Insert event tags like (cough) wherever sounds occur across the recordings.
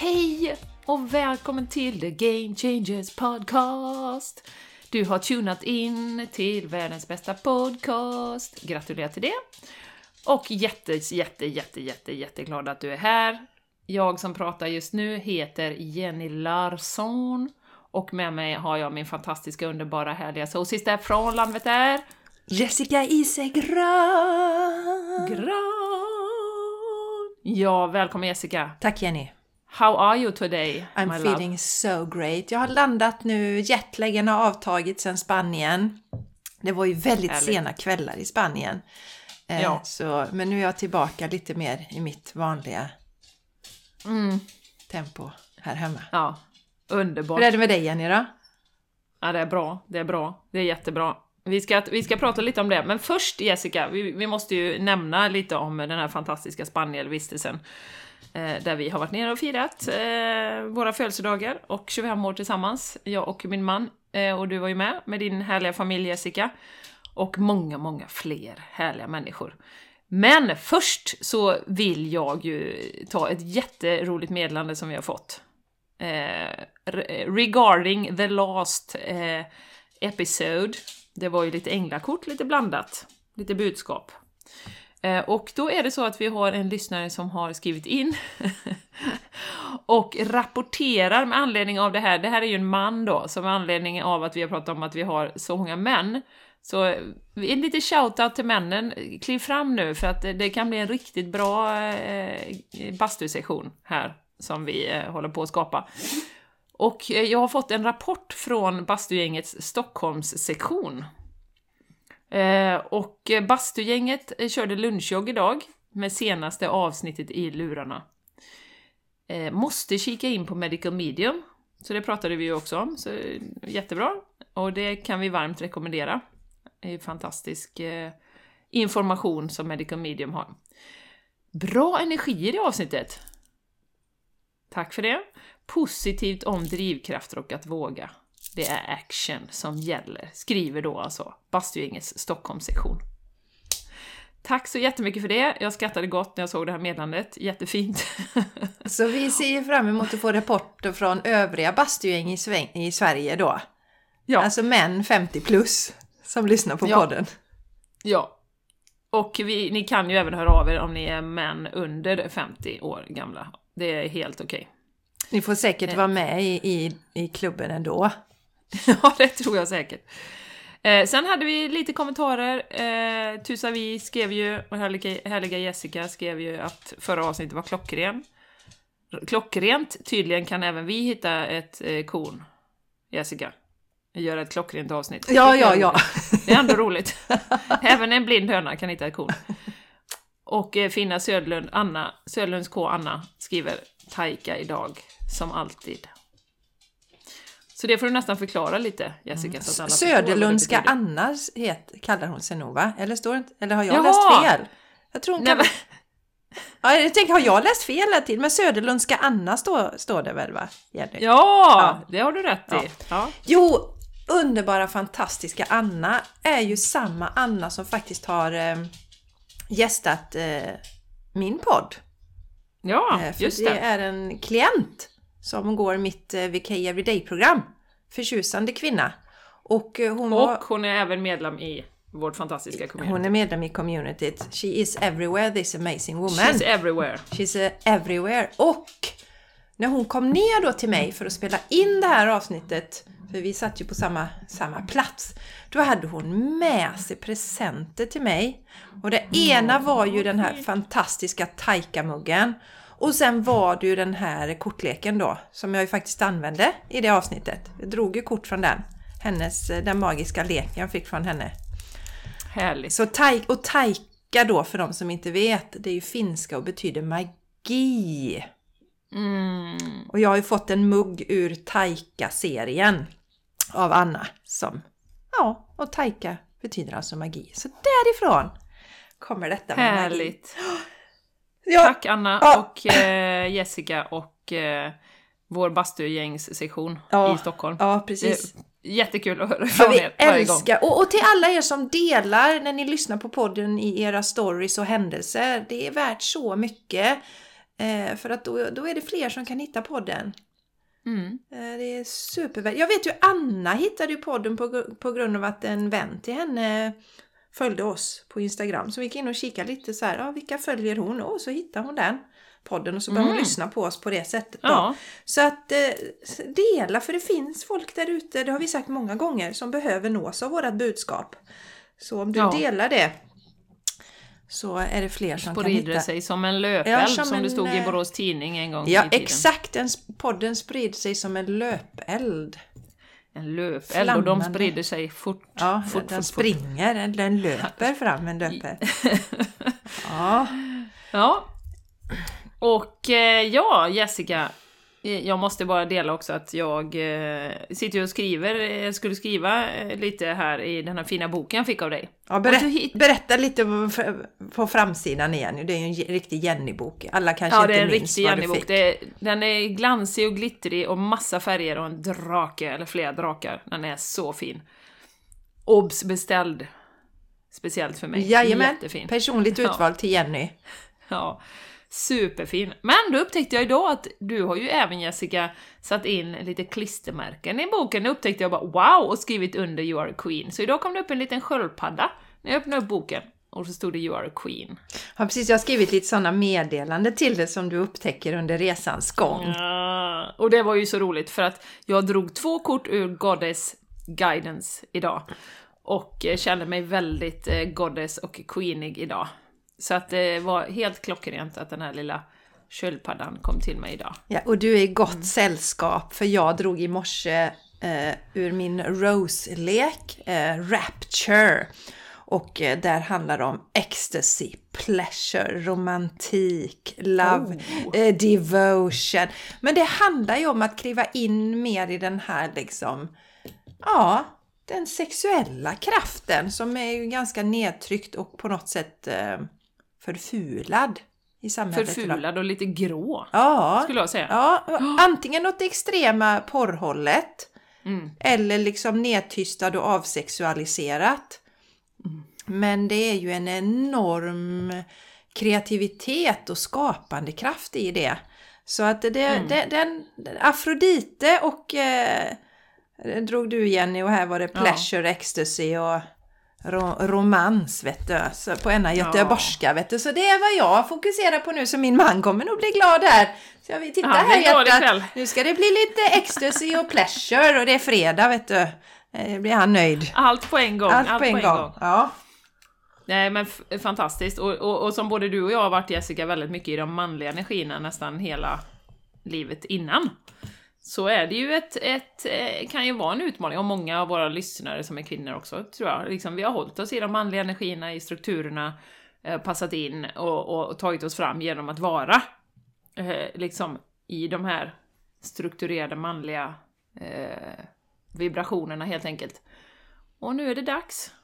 Hej och välkommen till The Game Changers Podcast! Du har tunat in till världens bästa podcast. Gratulerar till det! Och jätte, jätte, jätte, jätte, jätteglad att du är här. Jag som pratar just nu heter Jenny Larsson och med mig har jag min fantastiska, underbara, härliga soulsister från Landvetter. Jessica Isegran! Gran! Ja, välkommen Jessica! Tack Jenny! How are you today, I'm my feeling love? so great. Jag har landat nu, jetlagen har avtagit sedan Spanien. Det var ju väldigt Härligt. sena kvällar i Spanien. Eh, Ja. så, men nu är jag tillbaka lite mer i mitt vanliga Mm, tempo här hemma. ja, underbart. Hur är det med dig Jenny då? Ja, det är bra. Det är bra. Det är jättebra. Vi ska, vi ska prata lite om det, men först Jessica, vi, vi måste ju nämna lite om den här fantastiska Spanienvistelsen. Eh, där vi har varit nere och firat eh, våra födelsedagar och 25 år tillsammans, jag och min man. Eh, och du var ju med med din härliga familj Jessica. Och många, många fler härliga människor. Men först så vill jag ju ta ett jätteroligt meddelande som vi har fått. Eh, re- regarding the last eh, episode. Det var ju lite änglakort, lite blandat, lite budskap. Eh, och då är det så att vi har en lyssnare som har skrivit in (laughs) och rapporterar med anledning av det här. Det här är ju en man då, som med anledning av att vi har pratat om att vi har så många män. Så eh, en liten shoutout till männen, kliv fram nu för att det- kan bli en riktigt bra eh, bastusession här som vi håller på att skapa. Och jag har fått en rapport från Bastugängets Stockholmssektion. Eh, och Bastugänget eh, körde lunchjogg idag med senaste avsnittet i lurarna. Eh, måste kika in på Medical Medium, så det pratade vi ju också om, så jättebra. Och det kan vi varmt rekommendera. Det är fantastisk information som Medical Medium har. Bra energier i avsnittet! Tack för det. Positivt om drivkrafter och att våga. Det är action som gäller, skriver då alltså Bastugängets Stockholmssektion. Tack så jättemycket för det. Jag skrattade gott när jag såg det här meddelandet. Jättefint. (laughs) Så vi ser fram emot att få rapporter från övriga bastugäng i, i Sverige då. ja, Alltså män 50 plus som lyssnar på Ja. podden. ja. Och vi, ni kan ju även höra av er om ni är män under 50 år gamla. Det är helt okej. Ni får säkert vara med i, i, i klubben ändå. (laughs) Ja, det tror jag säkert. Eh, sen hade vi lite kommentarer. Eh, Tusavi skrev ju, och härliga, härliga Jessica skrev ju att förra avsnittet var klockren. Klockrent, tydligen kan även vi hitta ett eh, korn, Jessica. Göra ett klockrent avsnitt. Ja, ja, ja. (laughs) Det är ändå roligt. Även en blind höna kan hitta ett korn. Och eh, Finna Söderlund, Anna, Söderlunds K. Anna skriver Taika idag, som alltid. Så det får du nästan förklara lite, Jessica. Så att alla vad det Söderlundska. Anna kallar hon sig nog va? Eller, står det inte, eller har jag Jaha! läst fel? Jag tror hon Nej, men, (laughs) Ja, jag tänker, har jag läst fel hela tiden? Men Söderlundska Anna står, står det väl va? Jenny? ja, Ja. det har du rätt Ja. i. Ja. Jo, underbara fantastiska Anna är ju samma Anna som faktiskt har eh, gästat eh, min podd. Ja, Eh, just det det. är en klient som går mitt eh, VK Everyday-program. Förtjusande kvinna. Och eh, hon, var, Och hon är även medlem i vårt fantastiska community. hon är medlem i communityt. She is everywhere this amazing woman. She's everywhere. She's eh, everywhere. Och när hon kom ner då till mig för att spela in det här avsnittet, för vi satt ju på samma, samma plats, då hade hon med sig presenter till mig. Och det ena var ju den här fantastiska Taika-muggen. Och sen var det ju den här kortleken då, som jag ju faktiskt använde i det avsnittet. Jag drog ju kort från den. Hennes, den magiska leken jag fick från henne. Härligt. Så tai, och taika då, för de som inte vet, det är ju finska och betyder magi. Mm. Och jag har ju fått en mugg ur Taika-serien av Anna som, ja, och Taika betyder alltså magi. Så därifrån kommer detta med magi. (gasps) Ja, Tack Anna Ja. och eh, Jessica och eh, vår bastugängssektion Ja. i Stockholm. ja, precis. Jättekul att höra Ja, från vi er varje gång. älskar, och, och till alla er som delar när ni lyssnar på podden i era stories och händelser, det är värt så mycket. Eh, för att då, då är det fler som kan hitta podden. Mm. Eh, Det är supervärt. Jag vet ju Anna hittade ju podden på, på grund av att en vän till henne följde oss på Instagram. Så vi gick in och kikade lite så här, ja, vilka följer hon? Och så hittade hon den podden och så började hon Mm. lyssna på oss på det sättet. Då. Ja, Så att eh, dela, för det finns folk där ute, det har vi sagt många gånger, som behöver nås av vårat budskap. Så om du Ja. delar det så är det fler som kan sprider hitta. sig som en löpeld Ja, som, som det en, stod i eh, Borås Tidning en gång Ja, i tiden. exakt! Den, sp- podden sprider sig som en löpeld. En löpeld och de Flammande. sprider sig fort. Ja, fort, den fort, fort. springer, den, den löper fram, en löper. (laughs) Ja, Ja. Och eh, ja, Jessica. Eh, Jag måste bara dela också att jag eh, sitter och skriver, eh, skulle skriva eh, lite här i den här fina boken jag fick av dig. ja berätt, hit- berätta lite på, framsidan igen. Det är ju en riktig Jenny-bok. Alla kanske Ja, inte en minns riktig vad du Jenny-bok. fick. Det är- Den är glansig och glittrig och massa färger och en drake, eller flera drakar. Den är så fin. Obs! Beställd. Speciellt för mig. Jajamän, Jättefin. personligt Ja. utvald till Jenny. Ja, superfin. Men då upptäckte jag idag att du har ju även Jessica satt in lite klistermärken i boken. Det upptäckte jag bara wow och skrivit under You are a Queen. Så idag kom det upp en liten sköldpadda när jag öppnade upp boken och så stod det You are a Queen. Ja, precis. Jag har skrivit lite sådana meddelanden till det som du upptäcker under resans gång. Ja, och det var ju så roligt för att jag drog två kort ur Goddess Guidance idag och eh, kände mig väldigt eh, Goddess och Queenig idag. Så att det var helt klockrent att den här lilla sköldpaddan kom till mig idag. Ja, och du är i gott sällskap för jag drog i morse eh, ur min Rose-lek, eh, Rapture. Och eh, där handlar det om ecstasy, pleasure, romantik, love, Oh. eh, devotion. Men det handlar ju om att kliva in mer i den här liksom, ja, den sexuella kraften som är ju ganska nedtryckt och på något sätt eh, förfulad i samhället. Förfulad och lite grå, Ja, skulle jag säga. Ja, antingen åt det extrema porrhållet Mm. eller liksom nedtystad och avsexualiserat. Mm. Men det är ju en enorm kreativitet och skapande kraft i det. Så att det, Mm. det, den, Afrodite och eh, drog du Jenny och här var det Ja. pleasure, ecstasy och ro, romans vet du. Så på ena göteborgska vet du. Så det är vad jag fokuserar på nu så min man kommer nog bli glad här. Så jag vill titta Ja, här hjärtat. Nu ska det bli lite ecstasy och pleasure och det är fredag vet du. Eh, blir han nöjd. Allt på en gång. Allt, på en gång. Ja. Nej men fantastiskt. Och, och, och som både du och jag har varit Jessica väldigt mycket i de manliga energierna nästan hela livet innan. Så är det ju ett, ett eh, kan ju vara en utmaning, och många av våra lyssnare som är kvinnor också, tror jag. Liksom, vi har hållit oss i de manliga energierna, i strukturerna, eh, passat in och, och tagit oss fram genom att vara eh, liksom i de här strukturerade manliga eh, vibrationerna helt enkelt. Och nu är det dags.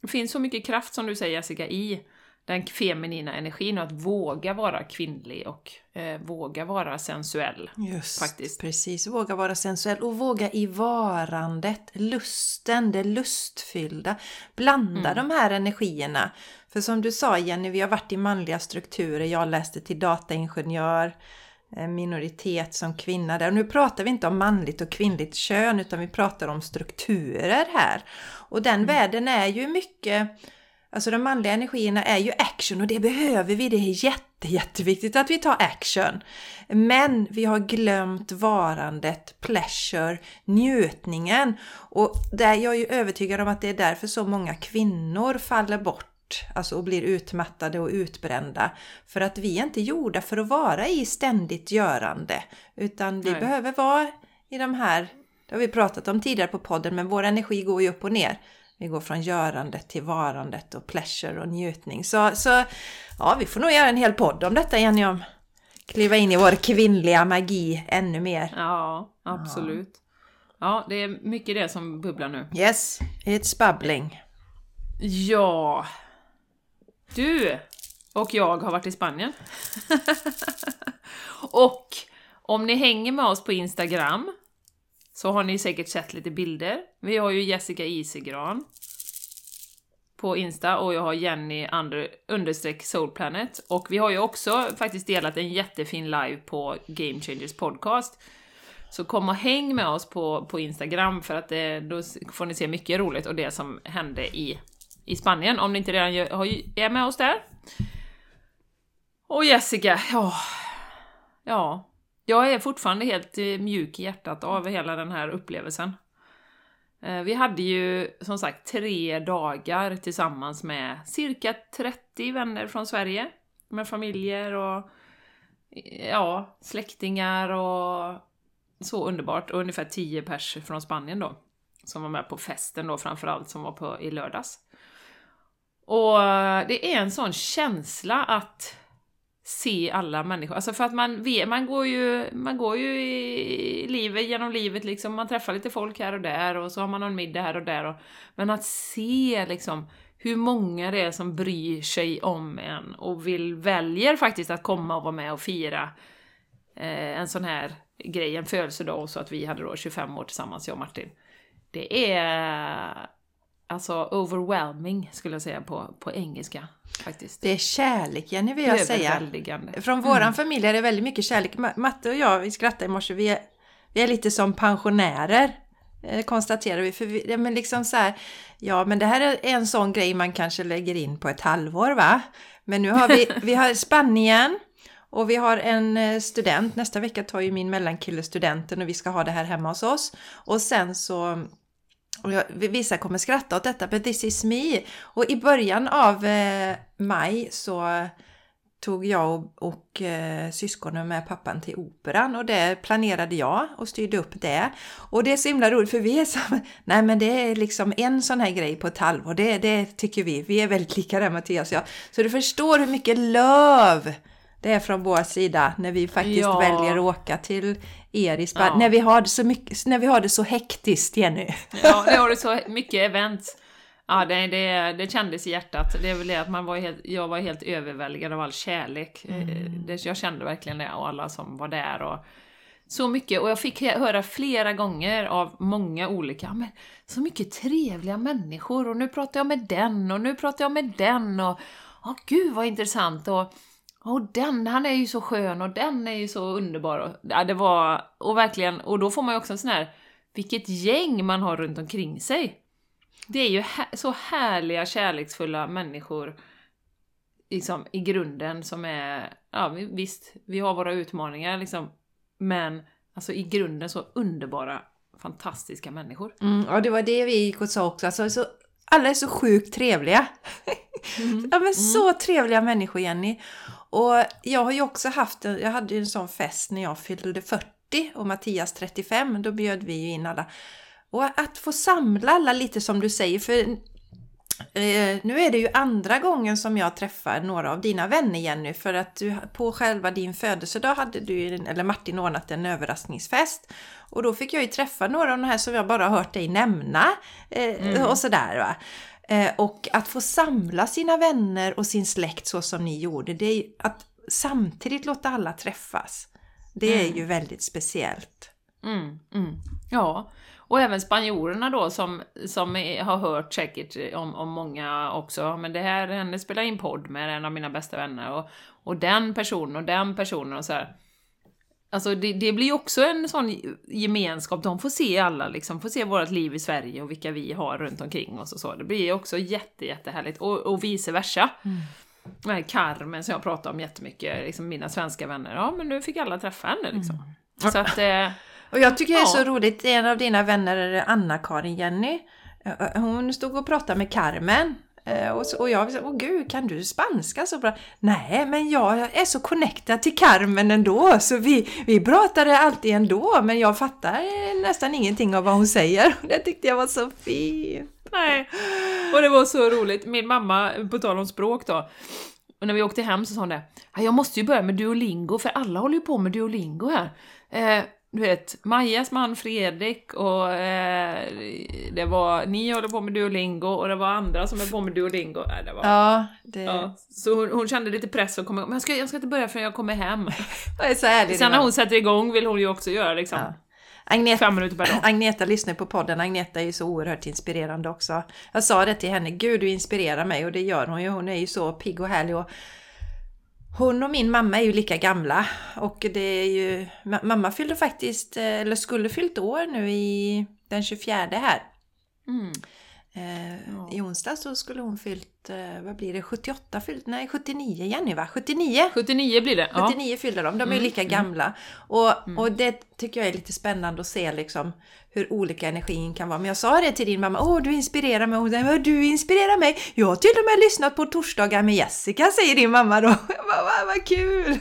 Det finns så mycket kraft som du säger Jessica i den feminina energin och att våga vara kvinnlig och eh, våga vara sensuell. Just Faktiskt. precis. Våga vara sensuell och våga i varandet, lusten, det lustfyllda. Blanda de här energierna. För som du sa Jenny, vi har varit i manliga strukturer. Jag läste till dataingenjör, eh, minoritet som kvinna där. Och nu pratar vi inte om manligt och kvinnligt kön utan vi pratar om strukturer här. Och den världen är ju mycket Alltså de manliga energierna är ju action och det behöver vi. Det är jätte, jätteviktigt att vi tar action. Men vi har glömt varandet, pleasure, njutningen. Och där jag är ju övertygad om att det är därför så många kvinnor faller bort alltså och blir utmattade och utbrända. För att vi är inte gjorda för att vara i ständigt görande. Utan vi Nej. behöver vara i de här, det har vi pratat om tidigare på podden, men vår energi går ju upp och ner. Vi går från görandet till varandet och pleasure och njutning. Så, så ja, vi får nog göra en hel podd om detta Jenny, om kliva in i vår kvinnliga magi ännu mer. Ja, absolut. Ja, det är mycket det som bubblar nu. Yes, it's bubbling. Ja. Du och jag har varit i Spanien. (laughs) och om ni hänger med oss på Instagram så har ni säkert sett lite bilder. Vi har ju Jessica Isegran på Insta och jag har Jenny under, understreck Soulplanet. Och vi har ju också faktiskt delat en jättefin live på Game Changers podcast. Så kom och häng med oss på, på Instagram för att det, då får ni se mycket roligt och det som hände i, i Spanien om ni inte redan gör, har, är med oss där. Och Jessica, ja... Ja. Jag är fortfarande helt eh, mjuk i hjärtat av hela den här upplevelsen. Eh, vi hade ju som sagt tre dagar tillsammans med cirka 30 vänner från Sverige. Med familjer och eh, ja, släktingar och så underbart. Och ungefär 10 pers från Spanien då. Som var med på festen då framförallt, som var på, i lördags. Och det är en sån känsla att se alla människor. Alltså för att man vet, man går ju, man går ju i livet, genom livet liksom, man träffar lite folk här och där och så har man någon middag här och där. Och, men att se liksom hur många det är som bryr sig om en och vill, väljer faktiskt att komma och vara med och fira eh, en sån här grej, en födelsedag, så att vi hade då 25 år tillsammans, jag och Martin. Det är alltså overwhelming skulle jag säga på, på engelska faktiskt. Det är kärlek Jenny vill jag säga. Från våran familj är det väldigt mycket kärlek. Ma- Matte och jag, vi skrattade i morse, vi är, vi är lite som pensionärer. eh, Konstaterar vi. För vi, ja, men liksom så här, ja men det här är en sån grej man kanske lägger in på ett halvår va? Men nu har vi, (laughs) vi har Spanien och vi har en eh, student. Nästa vecka tar ju min mellankille studenten och vi ska ha det här hemma hos oss. Och sen så och jag, vissa kommer skratta åt detta, but this is me. Och i början av eh, maj så tog jag och, och eh, syskonen med pappan till operan och det planerade jag och styrde upp det. Och det är så himla roligt för vi är som, (laughs) nej men det är liksom en sån här grej på ett halvår, det, det tycker vi. Vi är väldigt lika där Mattias och jag. Så du förstår hur mycket löv det är från vår sida när vi faktiskt Ja. väljer att åka till er i Spanien. Ja. När, vi har det så mycket, när vi har det så hektiskt Jenny. Ja, (laughs) det har du så mycket event. Ja, det, det, det kändes i hjärtat. Det är väl det att man var helt, jag var helt överväldigad av all kärlek. Eh, Det, jag kände verkligen det, och alla som var där. Och så mycket, och jag fick höra flera gånger av många olika, men så mycket trevliga människor, och nu pratar jag med den, och nu pratar jag med den, och ja, gud vad intressant, och och den, han är ju så skön och den är ju så underbar. Och, ja, det var, och verkligen, och då får man ju också en sån här, vilket gäng man har runt omkring sig. Det är ju här, så härliga, kärleksfulla människor liksom, i grunden som är, ja visst, vi har våra utmaningar liksom, men alltså i grunden så underbara, fantastiska människor. Mm, och det var det vi gick och sa också. Alltså, så, alla är så sjukt trevliga. ja men så trevliga människor Jenny. Och jag har ju också haft, jag hade ju en sån fest när jag fyllde 40 och Mattias 35. Då bjöd vi ju in alla. Och att få samla alla lite som du säger. För nu är det ju andra gången som jag träffar några av dina vänner Jenny. För att du, på själva din födelsedag hade du, eller Martin ordnat en överraskningsfest. Och då fick jag ju träffa några av de här som jag bara hört dig nämna. Eh, Och sådär va. Eh, och att få samla sina vänner och sin släkt så som ni gjorde. Det är ju att samtidigt låta alla träffas. Det är ju väldigt speciellt. Mm, mm. Ja, och även spanjorerna då som, som har hört säkert om, om många också, men det här, henne spelar in podd med en av mina bästa vänner och, och den personen och den personen och så här. Alltså det, det blir också en sån gemenskap, de får se alla liksom, får se vårt liv i Sverige och vilka vi har runt omkring oss och så. Det blir ju också jätte, jättehärligt. Och, och vice versa. Mm. Den här Carmen som jag pratar om jättemycket, liksom mina svenska vänner, ja men nu fick alla träffa henne liksom. Mm. Så att... Eh, och jag tycker det är så roligt, en av dina vänner, Anna-Karin Jenny, eh, hon stod och pratade med Carmen Eh, och, så, och jag sa, åh gud, kan du spanska så bra? Nej, men jag är så connectad till Carmen ändå, så vi, vi pratade alltid ändå, men jag fattar nästan ingenting av vad hon säger. (laughs) Det tyckte jag var så fint. Nej, och det var så roligt. Min mamma, på tal om språk då, och när vi åkte hem så sa hon det, jag måste ju börja med Duolingo, för alla håller ju på med Duolingo här. Du vet, Majas man Fredrik och eh, det var, ni håller på med Duolingo och det var andra som är på med Duolingo. Nej, det var, ja, det... ja, så hon, hon, kände lite press att komma men jag ska, jag ska inte börja förrän jag kommer hem. (laughs) det är så härligt, Sen när hon sätter igång vill hon ju också göra liksom. Ja. Agneta, Fem minuter per dag. (clears throat) Agneta lyssnar på podden. Agneta är ju så oerhört inspirerande också. Jag sa det till henne, gud du inspirerar mig och det gör hon ju. Hon är ju så pigg och härlig och hon och min mamma är ju lika gamla och det är ju... Mamma fyllde faktiskt, eh, eller skulle fyllt år nu i den 24 här. Mm. Eh, ja. I onsdag så skulle hon fyllt, eh, vad blir det, 78 fyllt? Nej, 79 Jenny va? 79! 79 blir det. 79 fyllde de, de är mm. lika mm. gamla. Och, mm. och det tycker jag är lite spännande att se liksom hur olika energin kan vara. Men jag sa det till din mamma, åh du inspirerar mig, och den, du inspirerar mig. Jag har till och med lyssnat på torsdagar med Jessica, säger din mamma då. (laughs) Jag bara, vad, vad kul!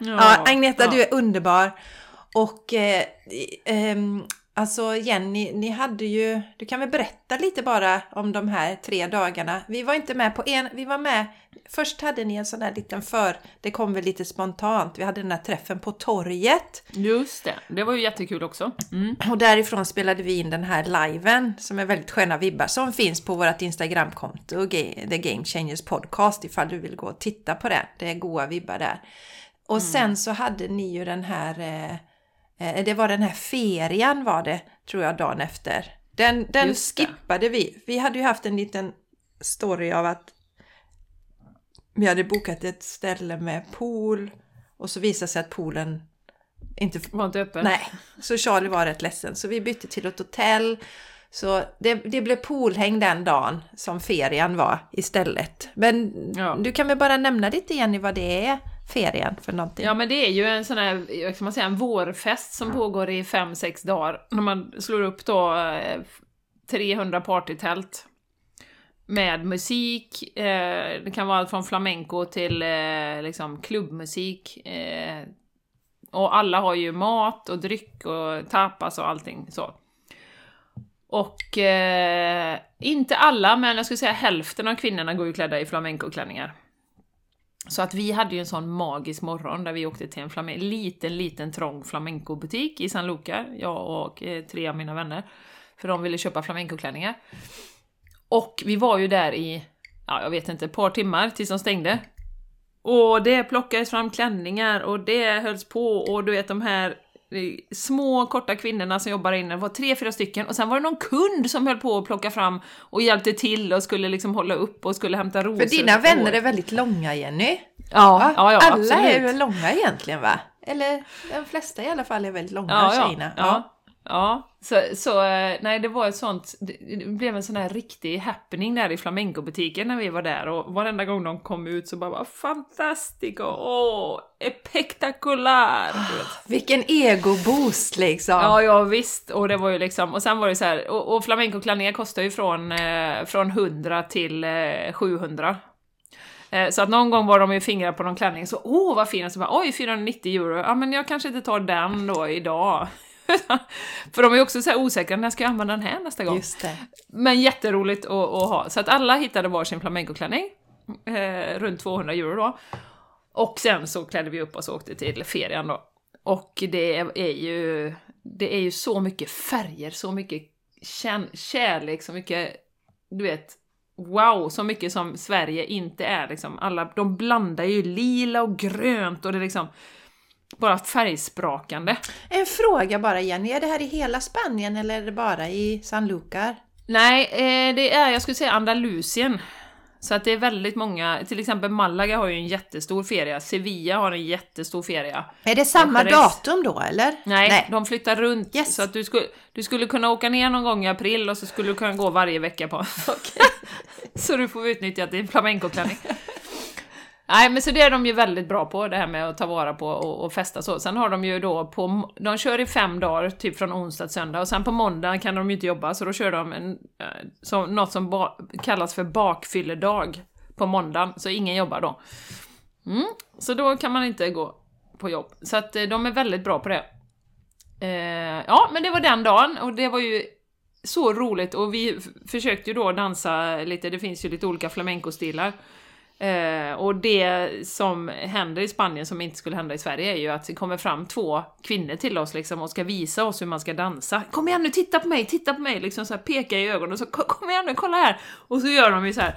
Ja, ja Agneta, ja. du är underbar. Och eh, eh, Alltså Jenny, ni hade ju, du kan väl berätta lite bara om de här tre dagarna. Vi var inte med på en, vi var med, först hade ni en sån där liten för, det kom väl lite spontant, vi hade den här träffen på torget. Just det, det var ju jättekul också. Mm. Och därifrån spelade vi in den här liven som är väldigt sköna vibbar som finns på vårt Instagramkonto, The Game Changers Podcast ifall du vill gå och titta på det. Det är goa vibbar där. Och mm. sen så hade ni ju den här Eh, det var den här ferien var det, tror jag, dagen efter. Den, den skippade vi. Vi hade ju haft en liten story av att vi hade bokat ett ställe med pool och så visade sig att poolen inte var inte öppen. Nej, så Charlie var rätt ledsen. Så vi bytte till ett hotell. Så det, det blev poolhäng den dagen som ferien var istället. Men ja. du kan väl bara nämna lite i vad det är ferien för någonting? Ja men det är ju en sån här, ska man säga, en vårfest som pågår i 5-6 dagar. När man slår upp då 300 eh, partytält. Med musik, eh, det kan vara allt från flamenco till eh, liksom klubbmusik. Och alla har ju mat och dryck och tapas och allting så. Och eh, inte alla, men jag skulle säga hälften av kvinnorna går ju klädda i flamencoklänningar. Så att vi hade ju en sån magisk morgon där vi åkte till en flamen liten, liten trång flamencobutik i San Luca, jag och eh, tre av mina vänner. För de ville köpa flamencoklänningar. Och vi var ju där i, ja jag vet inte, ett par timmar tills de stängde. Och det plockades fram klänningar och det hölls på och du vet de här små korta kvinnorna som jobbar inne, det var tre, fyra stycken och sen var det någon kund som höll på att plocka fram och hjälpte till och skulle liksom hålla upp och skulle hämta rosor. För dina vänner är väldigt långa Jenny. Ja, ja, ja Alla absolut. är väl långa egentligen va? Eller de flesta i alla fall är väldigt långa ja, tjejerna. Ja, ja. Ja, så, så eh, nej det var ett sånt, det blev en sån här riktig happening där i flamencobutiken när vi var där och varenda gång de kom ut så bara var fantastico, åh, spektakulär! Vilken egoboost liksom! Ja, ja visst, och det var ju liksom, och sen var det så här, och, och flamencoklänningar kostar ju från, eh, från 100 till eh, 700 eh, så att någon gång var de ju fingrar på någon klänning så åh vad fin, och så bara oj 490 euro, ja men jag kanske inte tar den då idag. (laughs) För de är också så här osäkra, när ska jag använda den här nästa gång? Men jätteroligt att, att ha. Så att alla hittade varsin flamencoklänning, eh, runt 200 euro då. Och sen så klädde vi upp oss och åkte till ferien då. Och det är ju, det är ju så mycket färger, så mycket kärlek, så mycket, du vet, wow, så mycket som Sverige inte är liksom. Alla, de blandar ju lila och grönt och det är liksom bara färgsprakande. En fråga bara Jenny, är det här i hela Spanien eller är det bara i San Lucar? Nej, eh, det är, jag skulle säga Andalusien. Så att det är väldigt många, till exempel Malaga har ju en jättestor feria, Sevilla har en jättestor feria. Är det samma Jerez- datum då eller? Nej, de flyttar runt. Yes. Så att du skulle, du skulle kunna åka ner någon gång i april och så skulle du kunna gå varje vecka på. (laughs) (laughs) så du får utnyttja din flamencoklänning. Nej, men så det är de ju väldigt bra på, det här med att ta vara på och, och festa så. Sen har de ju då på, de kör i fem dagar, typ från onsdag till söndag, och sen på måndag kan de ju inte jobba, så då kör de en, eh, så, något som ba, kallas för bakfylledag på måndagen, så ingen jobbar då. Mm, så då kan man inte gå på jobb. Så att eh, de är väldigt bra på det. Eh, ja, men det var den dagen och det var ju så roligt och vi försökte ju då dansa lite, det finns ju lite olika flamenco-stilar. Eh, och det som händer i Spanien som inte skulle hända i Sverige är ju att det kommer fram två kvinnor till oss liksom och ska visa oss hur man ska dansa. Kom igen nu, titta på mig, titta på mig! Liksom så här peka i ögonen och så "Kom- kom igen nu, kolla här! Och så gör de ju så här.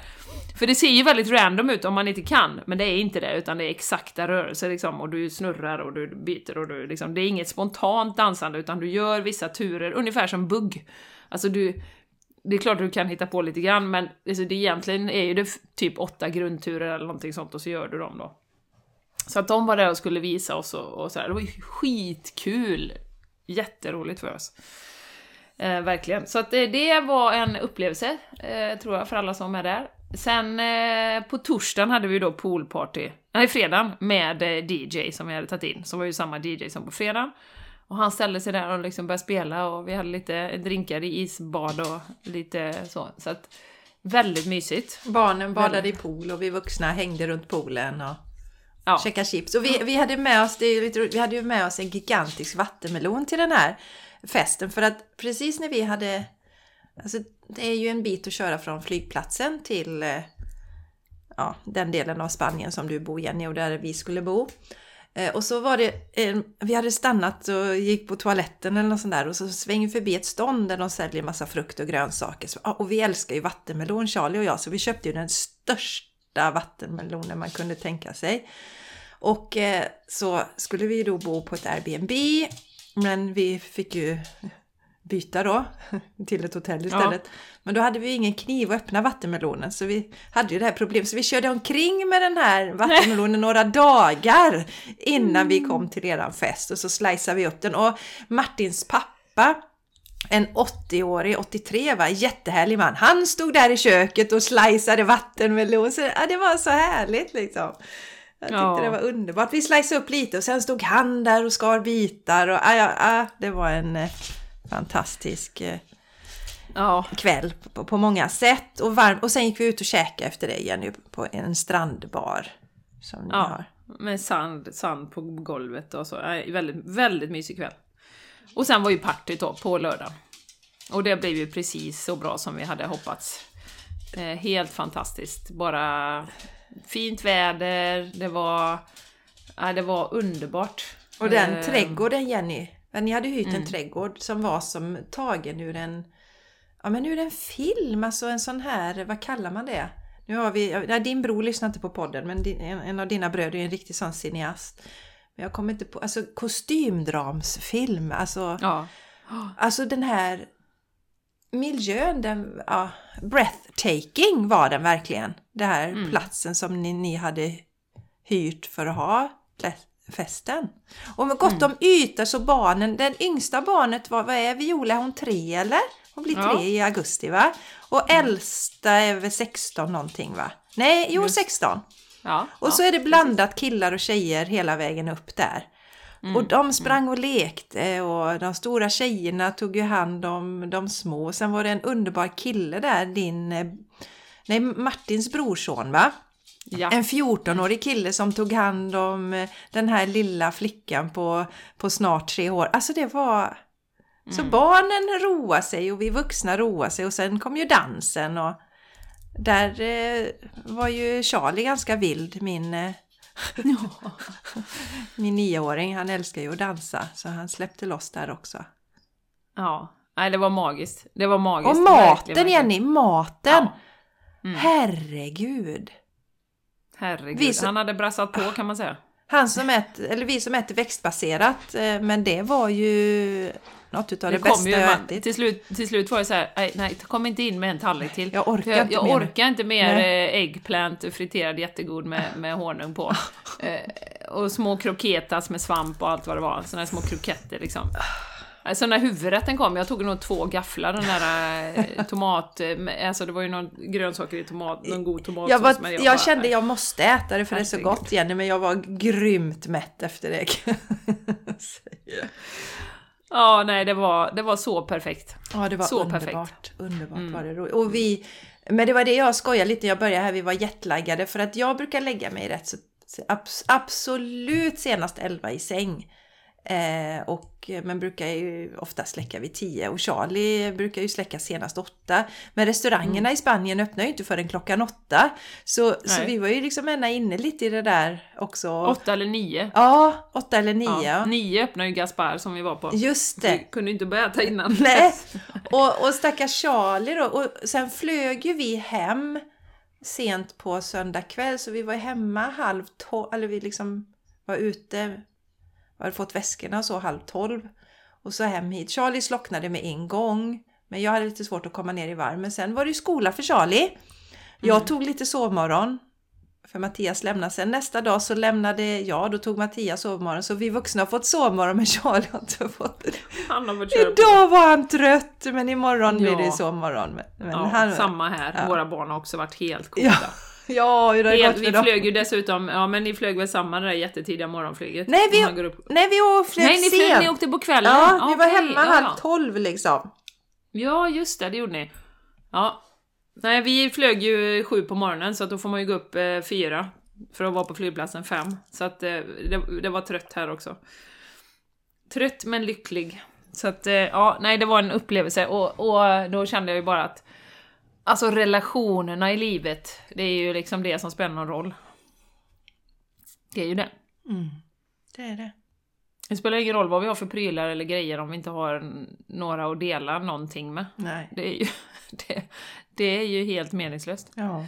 För det ser ju väldigt random ut om man inte kan, men det är inte det, utan det är exakta rörelser liksom, och du snurrar och du byter och du liksom, det är inget spontant dansande, utan du gör vissa turer, ungefär som bugg. Alltså du, det är klart du kan hitta på lite grann, men alltså det egentligen är ju det typ åtta grundturer eller någonting sånt, och så gör du dem då. Så att de var där och skulle visa oss och, och sådär, det var ju skitkul! Jätteroligt för oss. Eh, verkligen. Så att det, det var en upplevelse, eh, tror jag, för alla som är där. Sen eh, på torsdagen hade vi då poolparty, nej fredagen, med eh, DJ som vi hade tagit in, som var ju samma DJ som på fredagen. Och han ställde sig där och liksom började spela och vi hade lite drinkar i isbad och lite så. Så att väldigt mysigt. Barnen badade i pool och vi vuxna hängde runt poolen och Ja. käkade chips. Och vi, vi, hade med oss, vi hade ju med oss en gigantisk vattenmelon till den här festen. För att precis när vi hade... Alltså det är ju en bit att köra från flygplatsen till eh, ja, den delen av Spanien som du bor Jenny och där vi skulle bo. Eh, och så var det, eh, vi hade stannat och gick på toaletten eller något sånt där och så svänger vi förbi ett stånd där de säljer massa frukt och grönsaker. Och vi älskar ju vattenmelon, Charlie och jag, så vi köpte ju den största vattenmelonen man kunde tänka sig. Och eh, så skulle vi då bo på ett Airbnb, men vi fick ju byta då (laughs) till ett hotell istället. Men då hade vi ingen kniv att öppna vattenmelonen så vi hade ju det här problemet. Så vi körde omkring med den här vattenmelonen några dagar innan vi kom till eran fest och så sliceade vi upp den. Och Martins pappa en 80-årig, 83 va, jättehärlig man. Han stod där i köket och sliceade vattenmelon. Så, ja, det var så härligt liksom. Jag tyckte Ja. det var underbart. Vi sliceade upp lite och sen stod han där och skar bitar. Och, ja, ja, ja, det var en eh, fantastisk eh, Ja, kväll på, på många sätt. Och, varm, och sen gick vi ut och käkade efter det Jenny på en strandbar. Som ni Ja. har. med sand, sand på golvet och så. Väldigt, väldigt mysig kväll. Och sen var ju partyt då på lördagen. Och det blev ju precis så bra som vi hade hoppats. Eh, helt fantastiskt. Bara fint väder, det var... Ja, det var underbart. Och den Eh, trädgården Jenny, men ni hade hyrt en trädgård som var som tagen ur en, ja men ur en film, alltså en sån här, vad kallar man det? Nu har vi, ja, din bror lyssnar inte på podden men din, en, en av dina bröder är en riktig sån cineast. Men jag kommer inte på, alltså kostymdramsfilm, alltså, Ja. alltså den här miljön, den, ja, breathtaking var den verkligen. Den här platsen som ni, ni hade hyrt för att ha festen. Och med gott om yta så barnen, den yngsta barnet var, vad är Viola, är hon tre eller? Hon blir tre Ja. i augusti va? Och äldsta är väl 16 någonting va? Nej, jo 16. Ja, Och ja. så är det blandat killar och tjejer hela vägen upp där. Mm, Och de sprang och lekte och de stora tjejerna tog ju hand om de små. Sen var det en underbar kille där, din, eh, nej Martins brorson va? Ja. En 14-årig kille som tog hand om eh, den här lilla flickan på, på snart tre år. Alltså det var... Så barnen roade sig och vi vuxna roade sig och sen kom ju dansen och där eh, var ju Charlie ganska vild, min, eh, (laughs) min nioåring. Han älskar ju att dansa så han släppte loss där också. ja. Nej, det var magiskt. Det var magiskt. Och maten verkligen. Jenny, maten! Ja. Mm. Herregud! Herregud, så- han hade brassat på kan man säga. Han som äter, eller vi som äter växtbaserat, eh, men det var ju... något utav det, Det bästa ju, jag man, ätit. till, slut, till slut var det så här, nej, nej, kom inte in med en tallrik till. Jag orkar jag, inte jag mer nu." orkar inte mer Nej. eh, äggplant friterad jättegod med, med honung på. (laughs) eh, och små kroketas med svamp och allt vad det var. Såna här små kroketter liksom. Alltså när huvudrätten kom, jag tog nog två gafflar den där eh, tomat... eh, Alltså det var ju någon grönsaker i tomat, någon god tomatsås. Jag, var, men jag, bara, kände jag måste äta det för det är så Herregud. gott Jenny, men jag var grymt mätt efter det. jag. (laughs) Ja, nej det var, det var så perfekt. Ja, det var Så underbart. perfekt. Mm. Underbart var det roligt. Och vi, men det var det jag skojade lite, jag började här, vi var jetlaggade för att jag brukar lägga mig rätt så abs- absolut senast 11 i säng. Eh, och, men brukar ju ofta släcka vid 10 och Charlie brukar ju släcka senast 8. Men restaurangerna i Spanien öppnar ju inte förrän klockan 8. Så, så vi var ju liksom ända inne lite i det där också. Åtta eller nio. Ja, 8 eller 9. Ja, nio öppnade ju Gaspar som vi var på. Just Vi det. kunde ju inte börja äta innan. Nej, (laughs) och, och stackars Charlie då. Och sen flög ju vi hem sent på söndag kväll så vi var hemma halv tolv, eller vi liksom var ute, vi hade fått väskorna så halv tolv. Och så hem hit. Charlie slocknade med en gång. Men jag hade lite svårt att komma ner i varv. Men sen var det ju skola för Charlie. Jag tog lite sovmorgon. För Mattias lämnade. Sen nästa dag så lämnade jag. Då tog Mattias sovmorgon. Så vi vuxna har fått sovmorgon men (laughs) Charlie har inte fått det. Han har fått köra på. Idag var han trött men imorgon blir det Ja. sovmorgon. Men, men Ja, han, samma här. Ja. Våra barn har också varit helt coola. (laughs) Ja, hur har det gått vi för dem? flög ju dessutom, ja men ni flög väl samma det där jättetidiga morgonflyget? Nej, vi- upp. Nej, vi flög Nej, ni flög, sent. ni åkte på kvällen? Ja, vi var hemma ja, halv ja. tolv liksom. Ja, just det, det gjorde ni. Ja. Nej, vi flög ju sju på morgonen så att då får man ju gå upp eh, fyra för att vara på flygplatsen fem. Så att eh, det, det var trött här också. Trött men lycklig. Så att, eh, ja, nej det var en upplevelse och, och då kände jag ju bara att Alltså relationerna i livet, det är ju liksom det som spelar någon roll. Det är ju det. Mm. Det är det. Det spelar ingen roll vad vi har för prylar eller grejer om vi inte har några att dela någonting med. Nej. Det är ju, (laughs) det, det är ju helt meningslöst. Ja.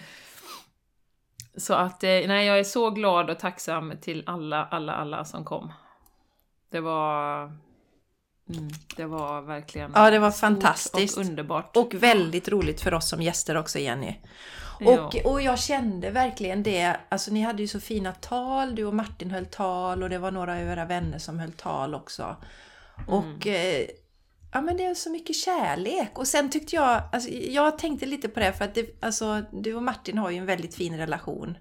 Så att, eh, nej, jag är så glad och tacksam till alla, alla, alla som kom. Det var... Mm, det var verkligen Ja, det var fantastiskt. och underbart. Och väldigt roligt för oss som gäster också Jenny. Och, och jag kände verkligen det, alltså ni hade ju så fina tal, du och Martin höll tal och det var några av era vänner som höll tal också. Och eh, ja men det är så mycket kärlek. Och sen tyckte jag, alltså, jag tänkte lite på det för att det, alltså, du och Martin har ju en väldigt fin relation.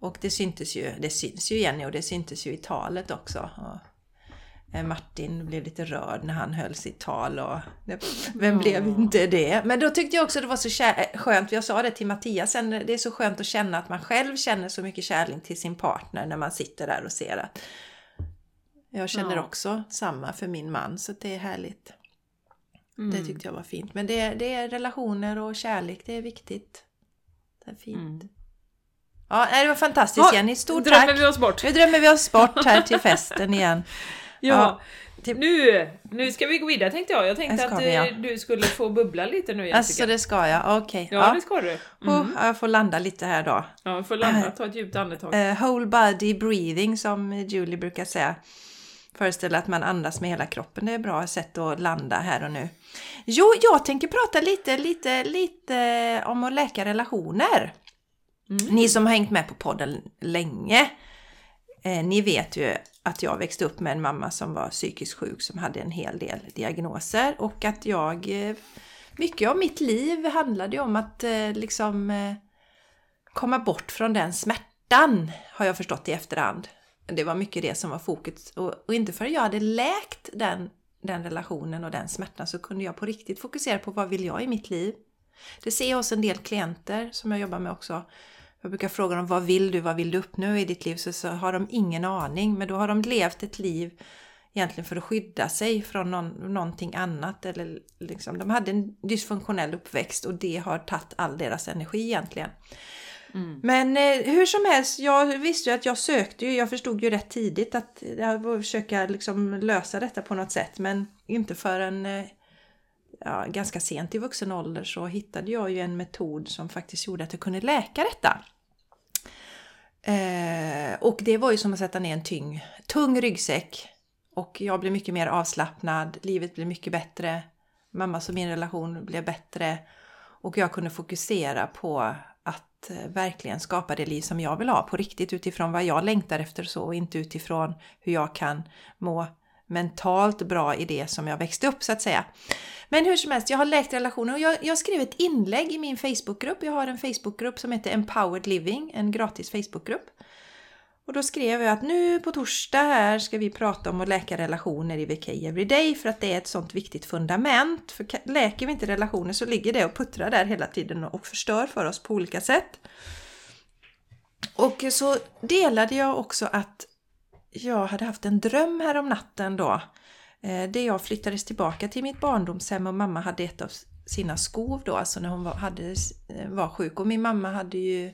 Och det syntes ju, det syns ju Jenny och det syntes ju i talet också. Eh, Martin blev lite rörd när han höll sitt tal och vem blev inte det? Men då tyckte jag också det var så kär, skönt, jag sa det till Mattias sen, det är så skönt att känna att man själv känner så mycket kärlek till sin partner när man sitter där och ser att jag känner Ja. också samma för min man så det är härligt. Mm. Det tyckte jag var fint. Men det, det är relationer och kärlek, det är viktigt. Det är fint. Mm. Ja, det var fantastiskt Jenny, stort drömmer tack! vi oss bort. Nu drömmer vi oss bort här till festen igen. (laughs) Ja, typ- nu, nu ska vi gå vidare tänkte jag. Jag tänkte att vi, ja. eh, du skulle få bubbla lite nu Jessica. Alltså det ska jag, okej. Ja, det ska du. Oh, jag får landa lite här då. Ja, vi får landa, ta ett djupt andetag. Eh, whole body breathing som Julie brukar säga. Föreställa att man andas med hela kroppen. Det är ett bra sätt att landa här och nu. Jo, jag tänker prata lite, lite, lite om att läka relationer. Mm. Ni som har hängt med på podden länge, eh, ni vet ju att jag växte upp med en mamma som var psykiskt sjuk som hade en hel del diagnoser och att jag, eh, mycket av mitt liv handlade ju om att eh, liksom eh, komma bort från den smärtan har jag förstått i efterhand. Det var mycket det som var fokus och, och inte förrän jag hade läkt den, den relationen och den smärtan så kunde jag på riktigt fokusera på vad vill jag i mitt liv. Det ser jag hos en del klienter som jag jobbar med också. Jag brukar fråga dem vad vill du, vad vill du uppnå i ditt liv? Så, så har de ingen aning, men då har de levt ett liv egentligen för att skydda sig från någon, någonting annat. Eller liksom, de hade en dysfunktionell uppväxt och det har tagit all deras energi egentligen. Mm. Men eh, hur som helst, jag visste ju att jag sökte ju, jag förstod ju rätt tidigt att jag var försöka liksom lösa detta på något sätt men inte förrän eh, ja, ganska sent i vuxen ålder så hittade jag ju en metod som faktiskt gjorde att jag kunde läka detta. Eh, och det var ju som att sätta ner en tyng, tung ryggsäck och jag blev mycket mer avslappnad, livet blev mycket bättre, mammas och min relation blev bättre och jag kunde fokusera på att eh, verkligen skapa det liv som jag vill ha på riktigt utifrån vad jag längtar efter så och inte utifrån hur jag kan må mentalt bra i det som jag växte upp så att säga. Men hur som helst, jag har läkt relationer och jag, jag skrev ett inlägg i min Facebookgrupp. Jag har en Facebookgrupp som heter Empowered Living, en gratis Facebookgrupp. Och då skrev jag att nu på torsdag här ska vi prata om att läka relationer i VK Everyday för att det är ett sånt viktigt fundament. För läker vi inte relationer så ligger det och puttrar där hela tiden och förstör för oss på olika sätt. Och så delade jag också att jag hade haft en dröm här om natten då. Det där jag flyttades tillbaka till mitt barndomshem och mamma hade ett av sina skov då, alltså när hon var, hade, eh, var sjuk. Och min mamma hade ju,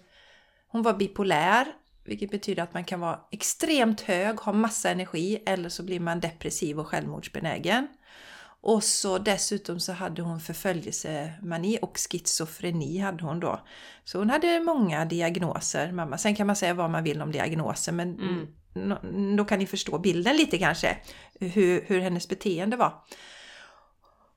hon var bipolär, vilket betyder att man kan vara extremt hög, ha massa energi, eller så blir man depressiv och självmordsbenägen. Och så dessutom så hade hon förföljelsemani och schizofreni hade hon då. Så hon hade många diagnoser, mamma. Sen kan man säga vad man vill om diagnoser, men mm då kan ni förstå bilden lite kanske, hur, hur hennes beteende var.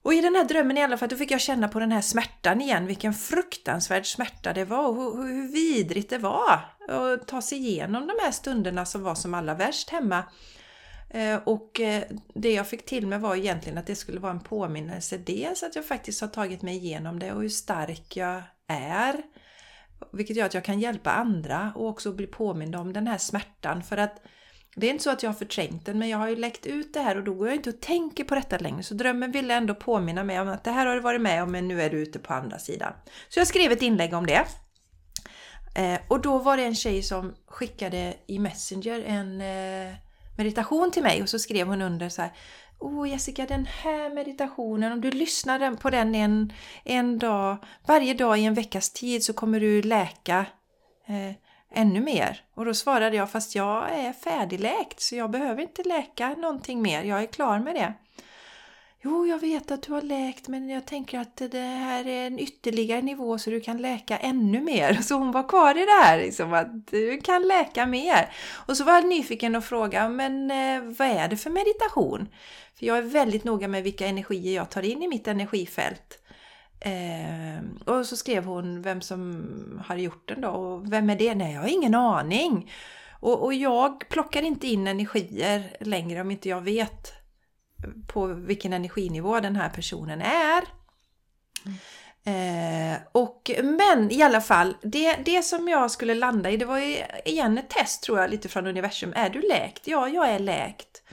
Och i den här drömmen i alla fall, då fick jag känna på den här smärtan igen, vilken fruktansvärd smärta det var och hur, hur vidrigt det var att ta sig igenom de här stunderna som var som allra värst hemma. Eh, och eh, det jag fick till mig var egentligen att det skulle vara en påminnelse. Dels att jag faktiskt har tagit mig igenom det och hur stark jag är. Vilket gör att jag kan hjälpa andra och också bli påmind om den här smärtan. För att det är inte så att jag har förträngt den, men jag har ju läckt ut det här och då går jag inte och tänker på detta längre. Så drömmen ville ändå påminna mig om att det här har du varit med om, men nu är du ute på andra sidan. Så jag skrev ett inlägg om det. Eh, och då var det en tjej som skickade i Messenger en eh, meditation till mig och så skrev hon under så här oh, Jessica, den här meditationen, om du lyssnar på den en, en dag, varje dag i en veckas tid så kommer du läka eh, ännu mer. Och då svarade jag, fast jag är färdigläkt så jag behöver inte läka någonting mer, jag är klar med det. Jo, jag vet att du har läkt men jag tänker att det här är en ytterligare nivå så du kan läka ännu mer. (laughs) Så hon var kvar i det här, liksom, att du kan läka mer. Och så var jag nyfiken och frågade, men eh, vad är det för meditation? För jag är väldigt noga med vilka energier jag tar in i mitt energifält. Eh, och så skrev hon vem som hade gjort den då och vem är det? Nej, jag har ingen aning. Och, och jag plockar inte in energier längre om inte jag vet på vilken energinivå den här personen är. Eh, och, men i alla fall, det, det som jag skulle landa i, det var ju igen ett test tror jag lite från universum. Är du läkt? Ja, jag är läkt.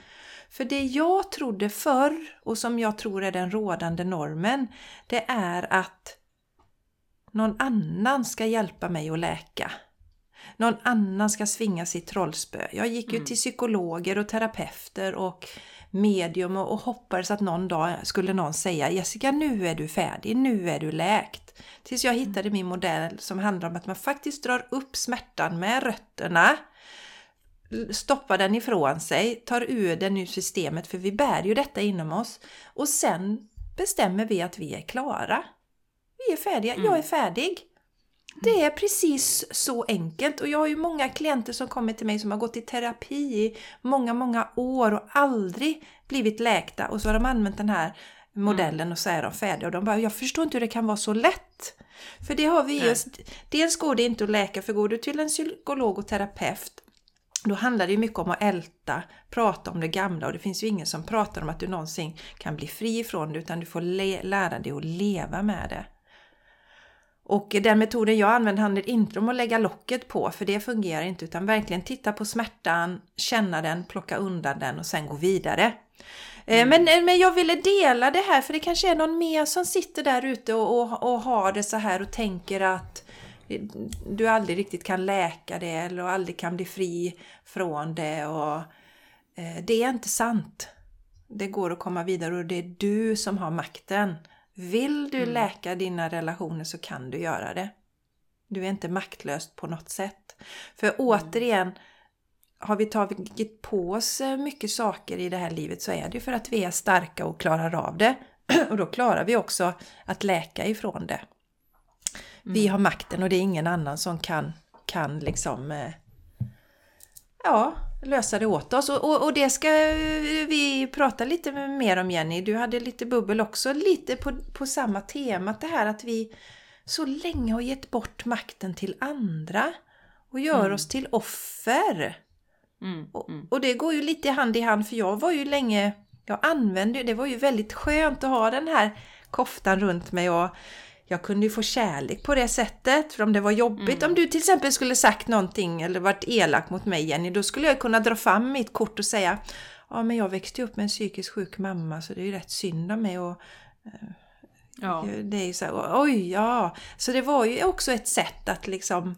För det jag trodde förr och som jag tror är den rådande normen, det är att någon annan ska hjälpa mig att läka. Någon annan ska svinga sitt trollspö. Jag gick ju mm. till psykologer och terapeuter och medium och, och hoppades att någon dag skulle någon säga Jessica nu är du färdig, nu är du läkt. Tills jag hittade min modell som handlar om att man faktiskt drar upp smärtan med rötterna stoppar den ifrån sig, tar ur den ur systemet, för vi bär ju detta inom oss. Och sen bestämmer vi att vi är klara. Vi är färdiga, mm. jag är färdig. Det är precis så enkelt. Och jag har ju många klienter som kommer till mig som har gått i terapi i många, många år och aldrig blivit läkta. Och så har de använt den här modellen och så är de färdiga. Och de bara, jag förstår inte hur det kan vara så lätt. För det har vi just, dels går det inte att läka för går du till en psykolog och terapeut då handlar det ju mycket om att älta, prata om det gamla. Och det finns ju ingen som pratar om att du någonsin kan bli fri ifrån det utan du får lära dig att leva med det. Och den metoden jag använder handlar inte om att lägga locket på, för det fungerar inte, utan verkligen titta på smärtan, känna den, plocka undan den och sen gå vidare. Eh, mm. Men, eh, men jag ville dela det här, för det kanske är någon mer som sitter där ute och, och, och har det så här och tänker att du aldrig riktigt kan läka det eller aldrig kan bli fri från det. Och, eh, det är inte sant. Det går att komma vidare och det är du som har makten. Vill du mm. läka dina relationer så kan du göra det. Du är inte maktlös på något sätt. För mm. återigen, har vi tagit på oss mycket saker i det här livet så är det för att vi är starka och klarar av det. (clears throat) Och då klarar vi också att läka ifrån det. Mm. Vi har makten och det är ingen annan som kan, kan liksom... Eh, ja, lösa det åt oss. Och, och, och, det ska vi prata lite mer om Jenny. Du hade lite bubbel också, lite på, på samma tema. Det här att vi så länge har gett bort makten till andra och gör mm. oss till offer. Mm, och, mm. och, det går ju lite hand i hand för jag var ju länge, jag använde det var ju väldigt skönt att ha den här koftan runt mig och jag kunde ju få kärlek på det sättet. För om det var jobbigt, mm. om du till exempel skulle sagt någonting eller varit elak mot mig Jenny, då skulle jag kunna dra fram mitt kort och säga Ja men jag växte upp med en psykiskt sjuk mamma så det är ju rätt synd om mig och eh, ja. Det är ju så här, oj ja. Så det var ju också ett sätt att liksom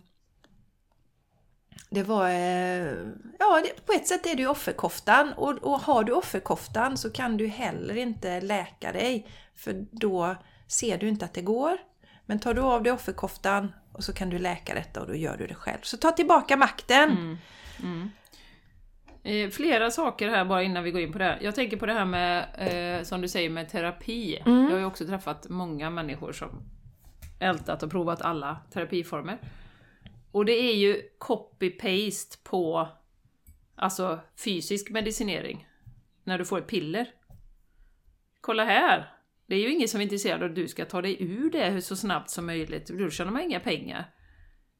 det var, eh, ja på ett sätt är det ju offerkoftan och, och har du offerkoftan så kan du heller inte läka dig för då ser du inte att det går. Men tar du av dig offerkoftan och så kan du läka detta och då gör du det själv. Så ta tillbaka makten! Mm. Mm. Eh, flera saker här bara innan vi går in på det. Jag tänker på det här med, eh, som du säger, med terapi. Mm. Jag har ju också träffat många människor som ältat och provat alla terapiformer. Och det är ju copy-paste på alltså fysisk medicinering. När du får ett piller. Kolla här! Det är ju ingen som är intresserad av att du ska ta dig ur det så snabbt som möjligt, då tjänar man inga pengar.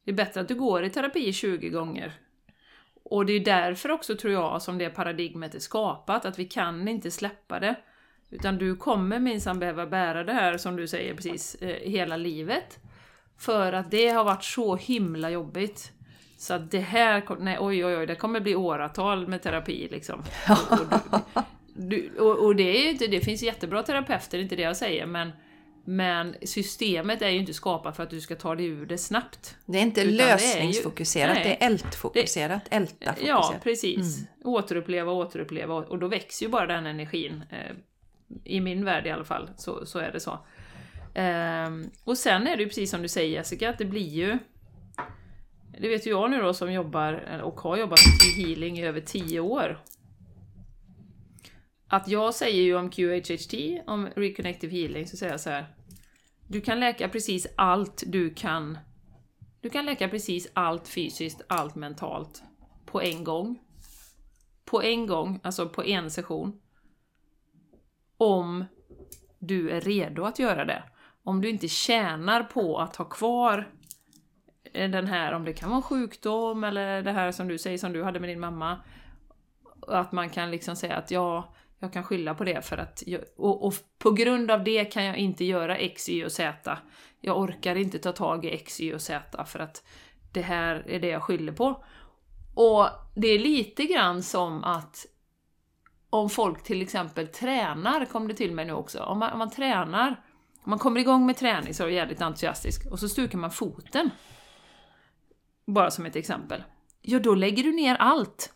Det är bättre att du går i terapi 20 gånger. Och det är därför också, tror jag, som det paradigmet är skapat, att vi kan inte släppa det. Utan du kommer minsann behöva bära det här, som du säger precis, eh, hela livet. För att det har varit så himla jobbigt. Så att det här, nej oj oj oj, det kommer bli åratal med terapi liksom. Och, och, du, och, och, det är inte, det finns jättebra terapeuter, det är inte det jag säger, men men systemet är ju inte skapat för att du ska ta dig ur det snabbt. Det är inte lösningsfokuserat, det är, ju, det är ältfokuserat, älta-fokuserat. Ja, precis. Mm. Återuppleva, återuppleva och då växer ju bara den energin. Eh, I min värld i alla fall, så, så är det så. Um, och sen är det ju precis som du säger Jessica, att det blir ju... Det vet ju jag nu då som jobbar, och har jobbat i healing i över 10 år. Att jag säger ju om QHHT, om Reconnective Healing, så säger jag så här. Du kan läka precis allt du kan. Du kan läka precis allt fysiskt, allt mentalt. På en gång. På en gång, alltså på en session. Om du är redo att göra det om du inte tjänar på att ha kvar eh, den här, om det kan vara sjukdom eller det här som du säger som du hade med din mamma. Att man kan liksom säga att ja, jag kan skylla på det för att, jag, och, och, på grund av det kan jag inte göra X, Y och Z. Jag orkar inte ta tag i X, Y och Z för att det här är det jag skyller på. Och det är lite grann som att om folk till exempel tränar, kom det till mig nu också, om man, om man tränar om man kommer igång med träning så är det jävligt entusiastisk och så stukar man foten. Bara som ett exempel. Ja, då lägger du ner allt.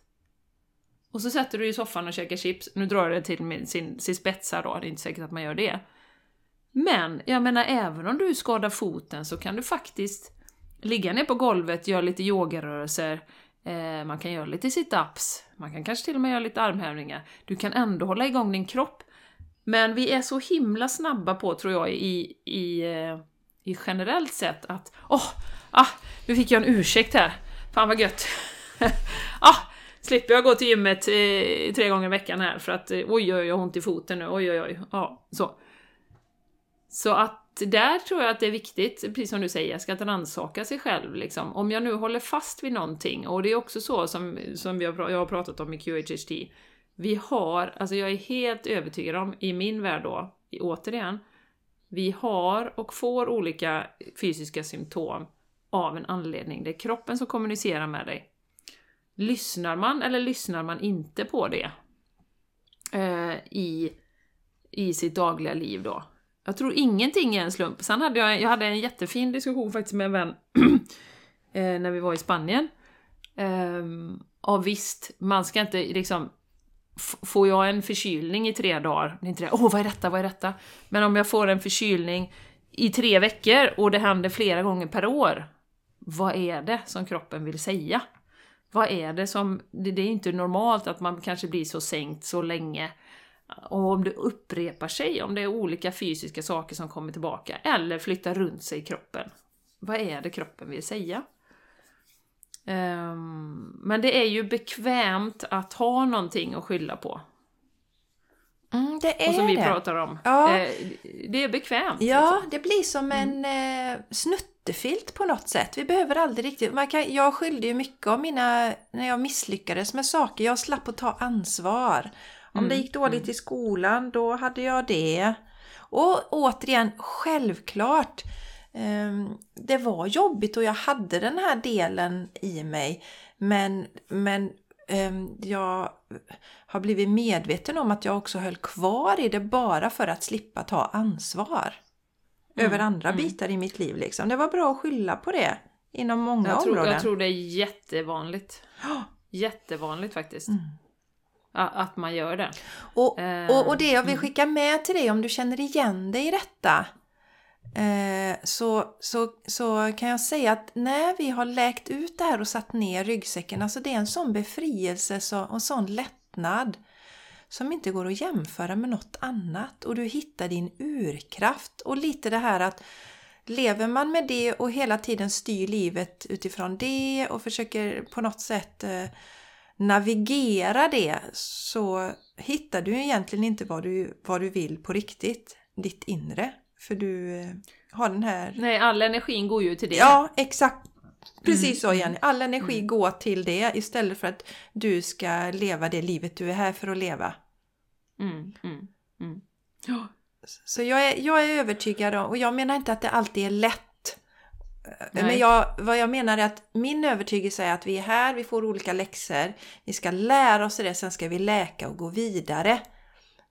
Och så sätter du dig i soffan och käkar chips. Nu drar jag det till min, sin, sin spetsa då, det är inte säkert att man gör det. Men, jag menar, även om du skadar foten så kan du faktiskt ligga ner på golvet, göra lite yogarörelser, eh, man kan göra lite sit-ups, man kan kanske till och med göra lite armhävningar. Du kan ändå hålla igång din kropp men vi är så himla snabba på, tror jag, i, i, eh, i generellt sett att åh, oh, ah, nu fick jag en ursäkt här. Fan vad gött. (laughs) ah, slipper jag gå till gymmet eh, tre gånger i veckan här för att eh, oj, oj, jag har ont i foten nu, oj, oj, oj. Ja, så. Så att där tror jag att det är viktigt, precis som du säger, jag ska rannsaka sig själv. Liksom. Om jag nu håller fast vid någonting, och det är också så som, som vi har, jag har pratat om i QHHT, vi har, alltså jag är helt övertygad om, i min värld då, återigen, vi har och får olika fysiska symptom av en anledning. Det är kroppen som kommunicerar med dig. Lyssnar man eller lyssnar man inte på det eh, i, i sitt dagliga liv då? Jag tror ingenting är en slump. Sen hade jag, jag hade en jättefin diskussion faktiskt med en vän (clears throat) eh, när vi var i Spanien. Eh, och visst, man ska inte liksom får jag en förkylning i tre dagar, det är inte det, åh vad är detta, vad är detta? Men om jag får en förkylning i tre veckor och det händer flera gånger per år, vad är det som kroppen vill säga? Vad är det som, det, det är inte normalt att man kanske blir så sänkt så länge. Och om det upprepar sig, om det är olika fysiska saker som kommer tillbaka, eller flyttar runt sig i kroppen. Vad är det kroppen vill säga? Um, men det är ju bekvämt att ha någonting att skylla på. Mm, det är Och som vi det. pratar om. Ja. Eh, det är bekvämt. Ja, liksom. det blir som en eh, snuttefilt på något sätt. Vi behöver aldrig riktigt... Man kan, jag skyllde ju mycket av mina... När jag misslyckades med saker. Jag slapp att ta ansvar. Om Mm, det gick dåligt i skolan, då hade jag det. Och återigen, självklart. ehm, det var jobbigt och jag hade den här delen i mig. Men, men ehm, jag har blivit medveten om att jag också höll kvar i det bara för att slippa ta ansvar. Över andra bitar i mitt liv liksom. Det var bra att skylla på det inom många jag, tror, områden. jag tror det är jättevanligt. Jättevanligt faktiskt. Mm. Att man gör det. Och, Eh, och, och det jag vill skicka med till dig om du känner igen dig i detta eh, så, så, så kan jag säga att när vi har läkt ut det här och satt ner ryggsäcken, alltså det är en sån befrielse så, och en sån lättnad som inte går att jämföra med något annat och du hittar din urkraft och lite det här att lever man med det och hela tiden styr livet utifrån det och försöker på något sätt eh, navigera det så hittar du egentligen inte vad du, vad du vill på riktigt, ditt inre. För du eh, har den här... Nej, all energin går ju till det. Ja, exakt. Precis så Jenny. All energi går till det istället för att du ska leva det livet du är här för att leva. Mm, mm, mm. Ja. Så jag är, jag är övertygad om, och jag menar inte att det alltid är lätt. Nej. Men jag, vad jag menar är att min övertygelse är att vi är här, vi får olika läxor, vi ska lära oss det, sen ska vi läka och gå vidare.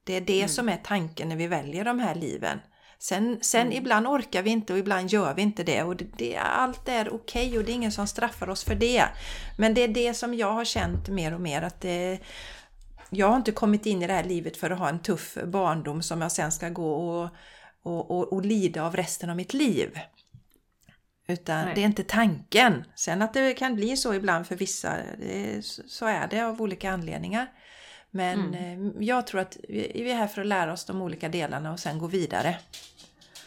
Det är det som är tanken när vi väljer de här liven. Sen, sen ibland orkar vi inte och ibland gör vi inte det och det, det, allt är okej och det är ingen som straffar oss för det. Men det är det som jag har känt mer och mer att det, jag har inte kommit in i det här livet för att ha en tuff barndom som jag sen ska gå och, och, och, och lida av resten av mitt liv. Utan Nej. det är inte tanken. Sen att det kan bli så ibland för vissa, det, så är det av olika anledningar. Men eh, jag tror att vi är här för att lära oss de olika delarna och sen gå vidare.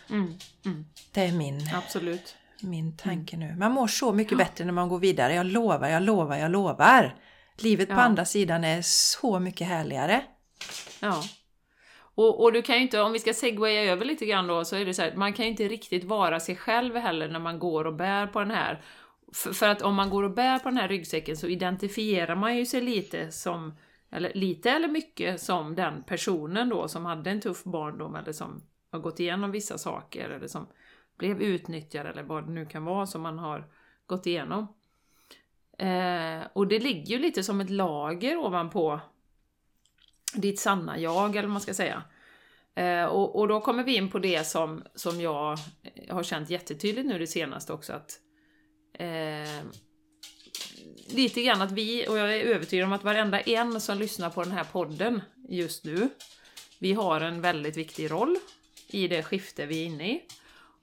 Mm, mm. Det är min, Absolut. min tanke nu. Man mår så mycket bättre när man går vidare. Jag lovar, jag lovar, jag lovar. Livet på Ja. andra sidan är så mycket härligare. Ja. Och, och du kan ju inte, om vi ska segwaya över lite grann då, så är det så här, man kan ju inte riktigt vara sig själv heller när man går och bär på den här. För, för att om man går och bär på den här ryggsäcken så identifierar man ju sig lite som, eller lite eller mycket som den personen då som hade en tuff barndom eller som har gått igenom vissa saker eller som blev utnyttjade eller vad det nu kan vara som man har gått igenom. Eh, och det ligger ju lite som ett lager ovanpå ditt sanna jag, eller vad man ska säga. Eh, och, och då kommer vi in på det som, som jag eh, har känt jättetydligt nu det senaste också, att eh, lite grann att vi, och jag är övertygad om att varenda en som lyssnar på den här podden just nu, vi har en väldigt viktig roll i det skifte vi är inne i.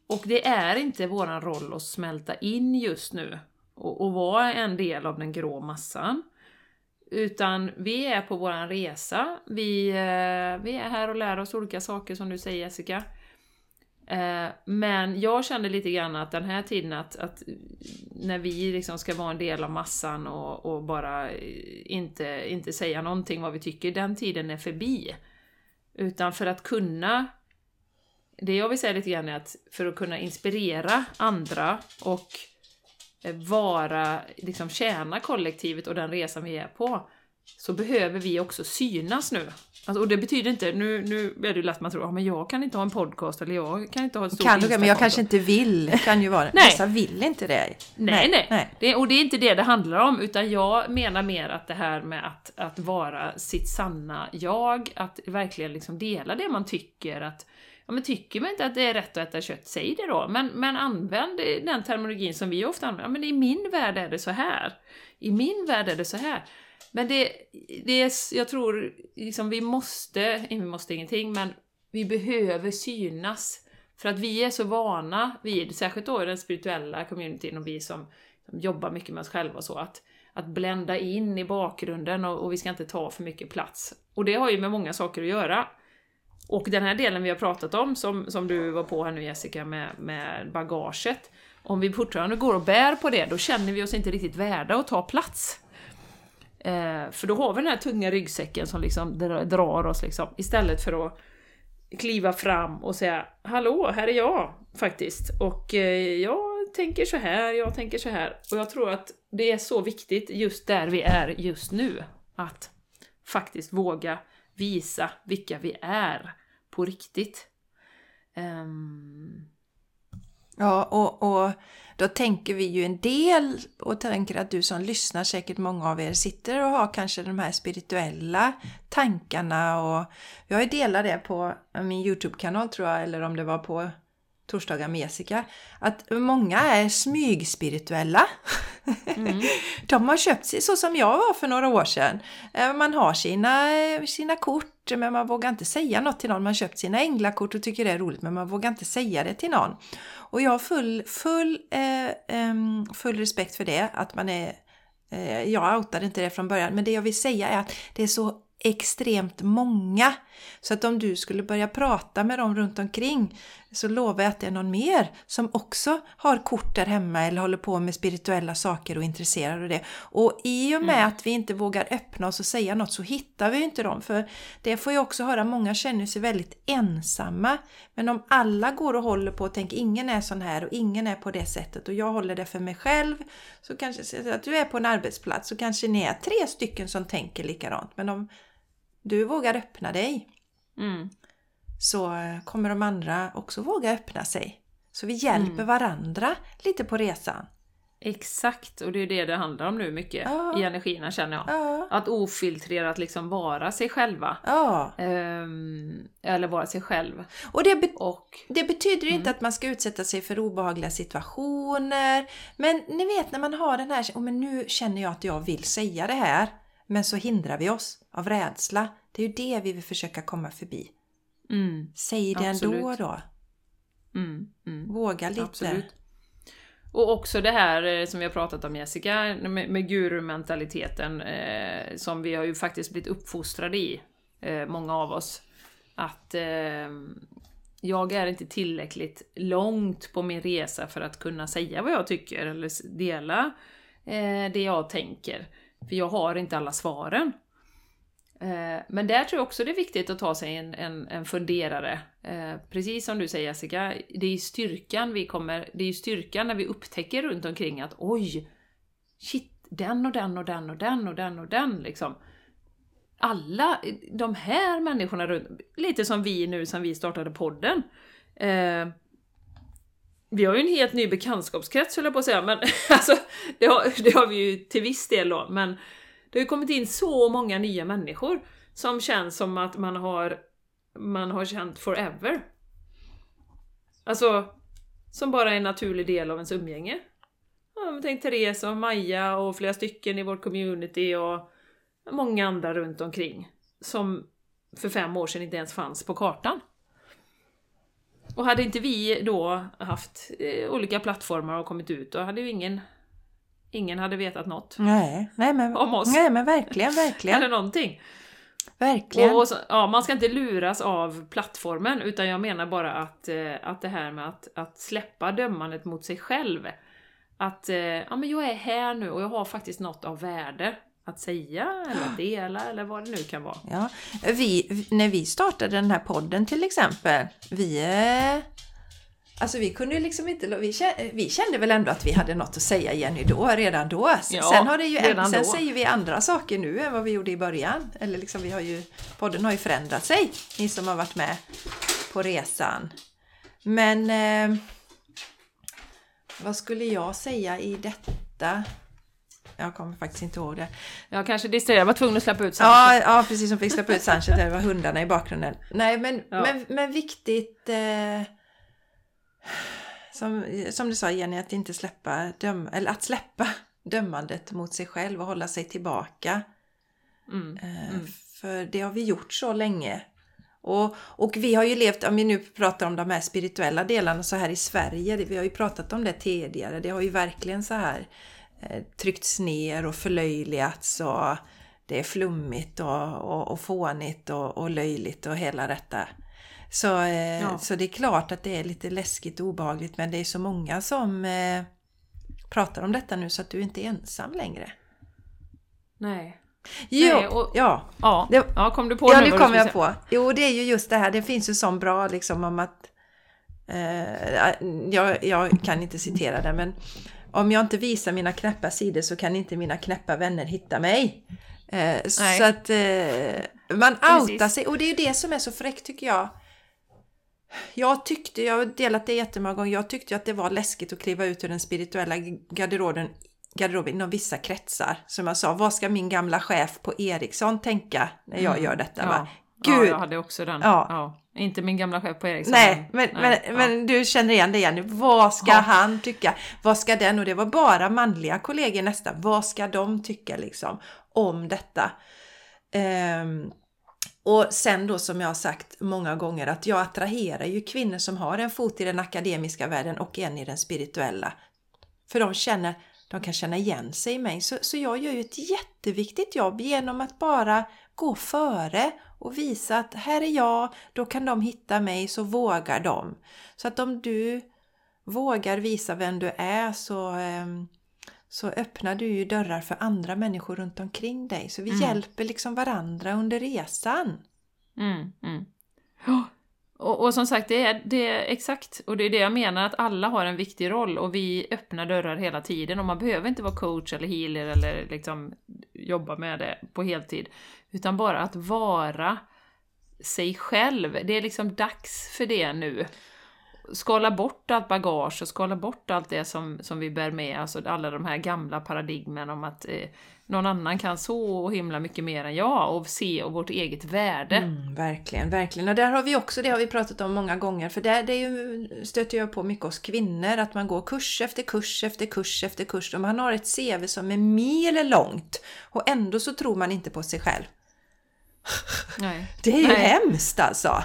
Och det är inte våran roll att smälta in just nu och, och vara en del av den grå massan. Utan vi är på våran resa. Vi, eh, vi är här och lär oss olika saker som du säger Jessica. Eh, men jag kände lite grann att den här tiden att, att när vi liksom ska vara en del av massan och, och bara eh, inte, inte säga någonting vad vi tycker, den tiden är förbi. Utan för att kunna det jag vill säga lite grann är att för att kunna inspirera andra och eh, vara, liksom tjäna kollektivet och den resan vi är på, så behöver vi också synas nu. Alltså, och det betyder inte, nu, nu är det lätt man tror, ja, men jag kan inte ha en podcast eller jag kan inte ha ett stort Kan du, men jag Instakonto." kanske inte vill. Kan ju vara. (laughs) Nej. Vissa vill inte det. Nej, nej. nej. Det, och det är inte det det handlar om, utan jag menar mer att det här med att, att vara sitt sanna jag, att verkligen liksom dela det man tycker, att Ja men tycker man inte att det är rätt att äta kött, säg det då. Men, men använd den terminologin som vi ofta använder. Ja, men i min värld är det så här. I min värld är det så här. Men det, det är, jag tror, liksom vi måste, eh, vi måste ingenting, men vi behöver synas. För att vi är så vana vid, särskilt då i den spirituella communityn och vi som, som jobbar mycket med oss själva och så, att, att blända in i bakgrunden och, och vi ska inte ta för mycket plats. Och det har ju med många saker att göra. Och den här delen vi har pratat om, som, som du var på här nu Jessica, med, med bagaget, om vi fortfarande går och bär på det, då känner vi oss inte riktigt värda att ta plats. Eh, för då har vi den här tunga ryggsäcken som liksom drar oss liksom, istället för att kliva fram och säga Hallå, här är jag faktiskt. Och eh, jag tänker så här, jag tänker så här. Och jag tror att det är så viktigt just där vi är just nu. Att faktiskt våga visa vilka vi är på riktigt. Um... Ja, och, och då tänker vi ju en del och tänker att du som lyssnar, säkert många av er sitter och har kanske de här spirituella tankarna och jag delar det på min Youtube-kanal tror jag, eller om det var på torsdagar med Jessica, att många är smygspirituella. Mm. (laughs) De har köpt sig så som jag var för några år sedan. Eh, man har sina, sina kort men man vågar inte säga något till någon. Man har köpt sina änglakort och tycker det är roligt men man vågar inte säga det till någon. Och jag har full, full, eh, full respekt för det, att man är eh, jag outade inte det från början, men det jag vill säga är att det är så extremt många. Så att om du skulle börja prata med dem runt omkring så lovar jag att det är någon mer som också har kort där hemma eller håller på med spirituella saker och är intresserad av det. Och i och med mm. att vi inte vågar öppna oss och säga något så hittar vi inte dem. För det får jag också höra, många känner sig väldigt ensamma. Men om alla går och håller på och tänker ingen är sån här och ingen är på det sättet och jag håller det för mig själv. Så kanske att du är på en arbetsplats så kanske ni är tre stycken som tänker likadant. Men om du vågar öppna dig mm. så kommer de andra också våga öppna sig. Så vi hjälper mm. varandra lite på resan. Exakt, och det är det det handlar om nu mycket ja. i energierna känner jag. Ja. Att ofiltrerat liksom vara sig själva. Ja. Ehm, eller vara sig själv. Och det, be och, det betyder mm. inte att man ska utsätta sig för obehagliga situationer. Men ni vet när man har den här, oh, men nu känner jag att jag vill säga det här. Men så hindrar vi oss av rädsla. Det är ju det vi vill försöka komma förbi. Mm, Säg det absolut. ändå då. Mm, mm, Våga lite. Absolut. Och också det här eh, som vi har pratat om Jessica, med, med guru-mentaliteten eh, som vi har ju faktiskt blivit uppfostrade i, eh, många av oss. Att eh, jag är inte tillräckligt långt på min resa för att kunna säga vad jag tycker eller dela eh, det jag tänker. För jag har inte alla svaren. Eh, men där tror jag också det är viktigt att ta sig en, en, en funderare. Eh, precis som du säger Jessica, det är styrkan vi kommer, det är styrkan när vi upptäcker runt omkring att oj, shit, den och den och den och den och den och den liksom. Alla de här människorna runt, lite som vi nu som vi startade podden. Eh, vi har ju en helt ny bekantskapskrets höll jag på att säga, men (laughs) alltså det har, det har vi ju till viss del då, men det har ju kommit in så många nya människor som känns som att man har, man har känt forever. Alltså, som bara är en naturlig del av ens umgänge. Ja, tänk Therese och Maja och flera stycken i vårt community och många andra runt omkring. Som för fem år sedan inte ens fanns på kartan. Och hade inte vi då haft eh, olika plattformar och kommit ut, då hade ju ingen Ingen hade vetat något nej, nej, men, om oss. Nej men verkligen, verkligen. Eller någonting. Verkligen. Och, så, ja, man ska inte luras av plattformen, utan jag menar bara att, eh, att det här med att, att släppa dömandet mot sig själv. Att eh, ja, men jag är här nu och jag har faktiskt något av värde att säga eller att dela eller vad det nu kan vara. Ja, vi, när vi startade den här podden till exempel, vi Alltså vi kunde liksom inte, vi kände, vi kände väl ändå att vi hade något att säga Jenny då, redan då. Ja, sen har det ju, sen då. säger vi andra saker nu än vad vi gjorde i början. Eller liksom vi har ju, podden har ju förändrat sig, ni som har varit med på resan. Men eh, vad skulle jag säga i detta? Jag kommer faktiskt inte ihåg det. Jag kanske distraherad, var tvungen att släppa ut Sanchez. Ja, ja precis som fick släppa ut Sanchez, det var hundarna i bakgrunden. Nej, men, ja. men, men viktigt eh, som, som du sa Jenny, att inte släppa, döm, eller att släppa dömandet mot sig själv och hålla sig tillbaka. Mm, eh, mm. För det har vi gjort så länge. Och, och vi har ju levt, om vi nu pratar om de här spirituella delarna så här i Sverige, vi har ju pratat om det tidigare, det har ju verkligen så här tryckts ner och förlöjligats och det är flummigt och, och, och fånigt och, och löjligt och hela detta. Så, eh, Ja. så det är klart att det är lite läskigt och obehagligt men det är så många som eh, pratar om detta nu så att du inte är ensam längre. Nej. Jo, Nej, och- ja. Ja, Det- ja kom du på ja, nu kommer skulle jag på. Jo, det är ju just det här. Det finns ju sån bra liksom om att... Eh, jag, jag kan inte citera det, men om jag inte visar mina knäppa sidor så kan inte mina knäppa vänner hitta mig. Eh, så att eh, man Precis. outar sig och det är ju det som är så fräckt tycker jag. Jag tyckte, jag har delat det jättemånga gånger, jag tyckte att det var läskigt att kliva ut ur den spirituella garderoben, garderoben inom vissa kretsar. Som jag sa, vad ska min gamla chef på Ericsson tänka när jag gör detta? Mm. Ja. Va? ja, Gud! jag hade också den. Ja. Ja. Inte min gamla chef på Ericsson. Nej, men, nej, men, ja. men du känner igen det igen. Vad ska Ja. han tycka? Vad ska den? Och det var bara manliga kollegor nästan. Vad ska de tycka liksom om detta? Ehm, och sen då som jag har sagt många gånger att jag attraherar ju kvinnor som har en fot i den akademiska världen och en i den spirituella. För de känner, de kan känna igen sig i mig. Så, så jag gör ju ett jätteviktigt jobb genom att bara gå före och visa att här är jag, då kan de hitta mig så vågar de. Så att om du vågar visa vem du är så, ehm, så öppnar du ju dörrar för andra människor runt omkring dig. Så vi Mm. hjälper liksom varandra under resan. Mm, mm. Och, och som sagt, det är, det är exakt, och det är det jag menar, att alla har en viktig roll och vi öppnar dörrar hela tiden och man behöver inte vara coach eller healer eller liksom jobba med det på heltid. Utan bara att vara sig själv. Det är liksom dags för det nu. Skala bort allt bagage och skala bort allt det som, som vi bär med, alltså alla de här gamla paradigmen om att eh, någon annan kan så himla mycket mer än jag och se och vårt eget värde. Mm, verkligen, verkligen. Och där har vi också, det har vi pratat om många gånger, för där det är ju, stöter jag på mycket hos kvinnor, att man går kurs efter kurs efter kurs efter kurs och man har ett CV som är mil långt och ändå så tror man inte på sig själv. Nej. Det är ju Nej. hemskt alltså!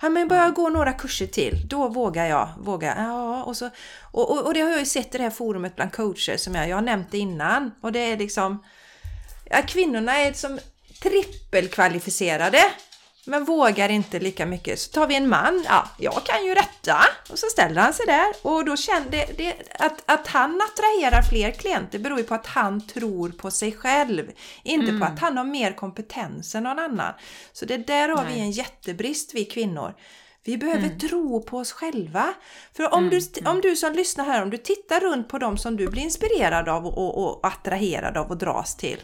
Ja, men bara gå några kurser till, då vågar jag. Vågar. Ja, och, så, och, och, och det har jag ju sett i det här forumet bland coacher som jag, jag har nämnt det innan. Och det är liksom... Ja, kvinnorna är som trippelkvalificerade. Men vågar inte lika mycket. Så tar vi en man, ja, jag kan ju rätta. Och så ställer han sig där. Och då känner det, att, att han attraherar fler klienter beror ju på att han tror på sig själv. Inte på att han har mer kompetens än någon annan. Så det där har vi Nej. en jättebrist, vi kvinnor. Vi behöver tro på oss själva. För om, du, om du som lyssnar här, om du tittar runt på dem som du blir inspirerad av och, och, och attraherad av och dras till.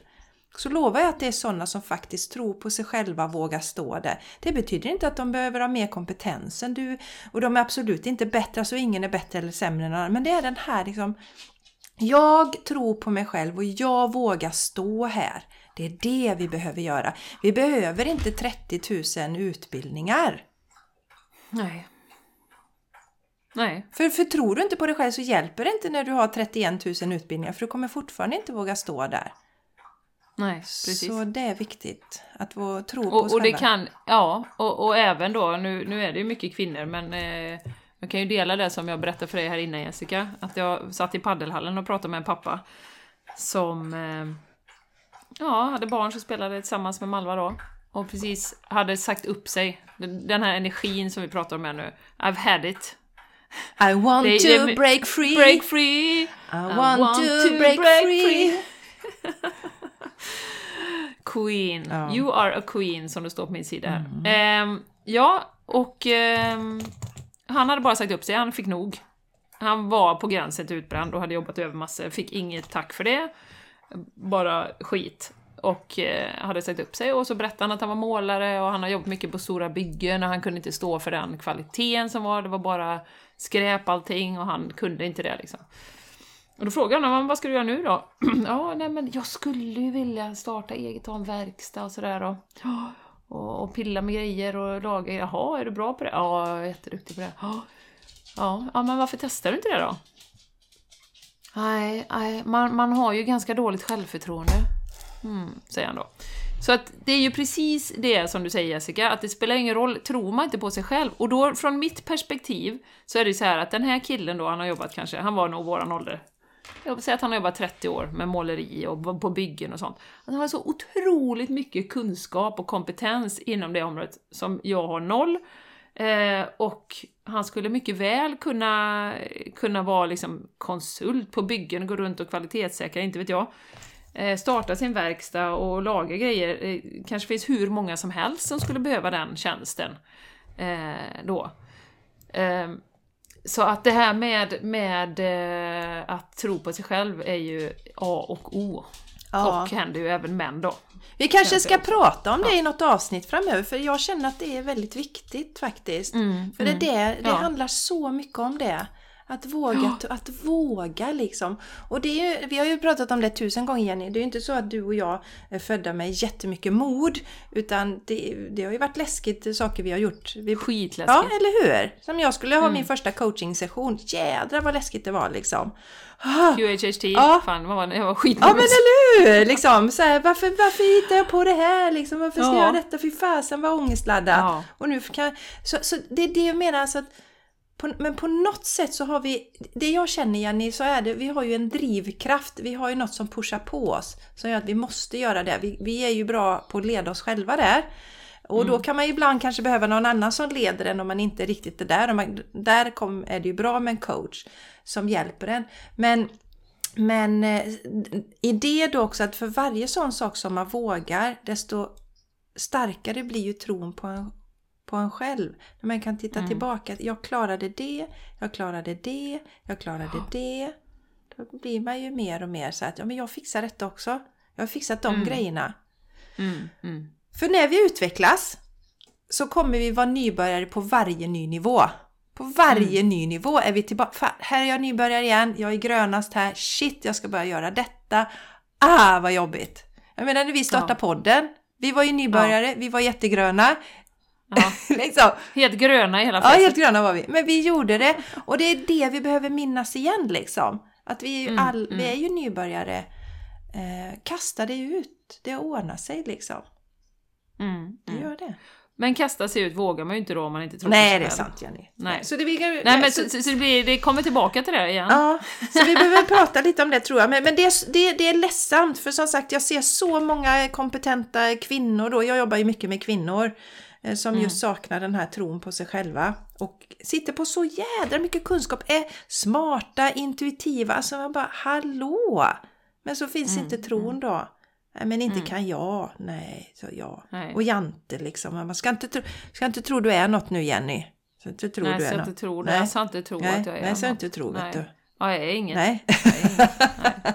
Så lovar jag att det är sådana som faktiskt tror på sig själva, vågar stå där. Det betyder inte att de behöver ha mer kompetens än du. Och de är absolut inte bättre, så ingen är bättre eller sämre än någon annan. Men det är den här liksom... Jag tror på mig själv och jag vågar stå här. Det är det vi behöver göra. Vi behöver inte 30 000 utbildningar. Nej. Nej. För, för tror du inte på dig själv så hjälper det inte när du har 31 000 utbildningar för du kommer fortfarande inte våga stå där. Nej, precis. Så det är viktigt att få tro på oss Och, och det själva. kan, ja, och, och även då, nu, nu är det ju mycket kvinnor, men eh, jag kan ju dela det som jag berättade för dig här innan Jessica, att jag satt i paddelhallen och pratade med en pappa som eh, ja, hade barn som spelade tillsammans med Malva då, och precis hade sagt upp sig. Den här energin som vi pratar om här nu, I've had it. I want Det- to break free! Break free! I want, to, break, free! (laughs) Queen. Ja. Mm. You are a queen, som det står på min sida här. Ehm, ja, och ehm, han hade bara sagt upp sig, han fick nog. Han var på gränsen till utbränd och hade jobbat över massor, fick inget tack för det. Bara skit. Och eh, hade sagt upp sig och så berättade han att han var målare och han har jobbat mycket på stora byggen och han kunde inte stå för den kvaliteten som var, det var bara skräp allting och han kunde inte det liksom. Och då frågade han vad ska du göra nu då? (clears throat) ja, nej men jag skulle ju vilja starta eget, ha en verkstad och sådär och, (gasps) och, och pilla med grejer och laga. Jaha, är du bra på det? Ja, jag är jätteduktig på det. (gasps) Ja, ja, men varför testar du inte det då? Nej, nej man, man har ju ganska dåligt självförtroende. Mm, säger han då. Så att det är ju precis det som du säger Jessica, att det spelar ingen roll, tror man inte på sig själv. Och då från mitt perspektiv så är det så här att den här killen då, han har jobbat kanske, han var nog våran ålder. Jag vill säga att han har jobbat 30 år med måleri och på byggen och sånt. Alltså, han har så otroligt mycket kunskap och kompetens inom det området som jag har noll. Eh, och han skulle mycket väl kunna, kunna vara liksom konsult på byggen och gå runt och kvalitetssäkra, inte vet jag. Eh, starta sin verkstad och laga grejer. Eh, kanske finns hur många som helst som skulle behöva den tjänsten. Eh, då. Eh, så att det här med, med eh, att tro på sig själv är ju A och O. Ja. Och händer ju även män då. Vi kanske ska det. prata om det Ja. i något avsnitt framöver för jag känner att det är väldigt viktigt faktiskt. Mm, För det, är det, det Ja. handlar så mycket om det. Att våga, att våga liksom. Och det är ju, vi har ju pratat om det tusen gånger Jenny. Det är ju inte så att du och jag är födda med jättemycket mod. Utan det, det har ju varit läskigt saker vi har gjort. Vi, Skitläskigt. ja, eller hur? Som jag skulle ha Mm. min första coaching-session. Jädrar vad läskigt det var liksom. Ah, QHHT, Ja. fan vad var det? Jag var Ja skitnervös. men eller hur! Liksom, så här, varför, varför hittar jag på det här? Liksom, varför ska Ja. jag göra detta? Fy fasen vad ångestladdat. Ja. Och nu kan så, så det är det jag menar. Alltså att på, men på något sätt så har vi, det jag känner Jenny, så är det, vi har ju en drivkraft. Vi har ju något som pushar på oss. Som gör att vi måste göra det. Vi, vi är ju bra på att leda oss själva där. Och då kan man ibland kanske behöva någon annan som leder en om man inte riktigt är där. Och man, där kom, är det ju bra med en coach som hjälper en. Men men eh, i det då också att för varje sån sak som man vågar, desto starkare blir ju tron på en, på en själv. När man kan titta tillbaka, jag klarade det, jag klarade det, jag klarade det. Då blir man ju mer och mer så att ja, men jag fixar detta också. Jag har fixat de grejerna. Mm, mm. För när vi utvecklas så kommer vi vara nybörjare på varje ny nivå. På varje ny nivå är vi tillbaka. Här är jag nybörjare igen, jag är grönast här. Shit, jag ska börja göra detta. Ah, vad jobbigt! Jag menar när vi startade Ja. podden, vi var ju nybörjare, vi var jättegröna. Ja. (laughs) liksom. Helt gröna i hela Ja, fläsket. helt gröna var vi. Men vi gjorde det och det är det vi behöver minnas igen liksom. Att vi, är ju Mm, all, mm. vi är ju nybörjare. Eh, kasta det ut, det ordnar sig liksom. Mm, Det mm. gör det. Men kasta sig ut vågar man ju inte då om man inte tror på Nej, sig det är själv. sant Jenny. Nej. Så det, vi, Nej men så, så, så det, blir, det kommer tillbaka till det igen. Ja, så vi behöver prata lite om det tror jag. Men, men det, är- det, det är ledsamt för som sagt jag ser så många kompetenta kvinnor då. Jag jobbar ju mycket med kvinnor eh, som just saknar den här tron på sig själva. Och sitter på så jädra mycket kunskap, är smarta, intuitiva. Alltså man bara hallå! Men så finns inte tron då. Nej men inte kan jag. Nej, så jag. Nej. Och Jante liksom. Man ska inte, tro, ska inte tro du är något nu Jenny. Så inte tro Nej, du så är jag något. inte tror. Nej. Jag sa inte tro Nej, att jag är nej, så inte tro vet du. Ja, jag är inget. Nej. Jag är inget. Nej. (laughs)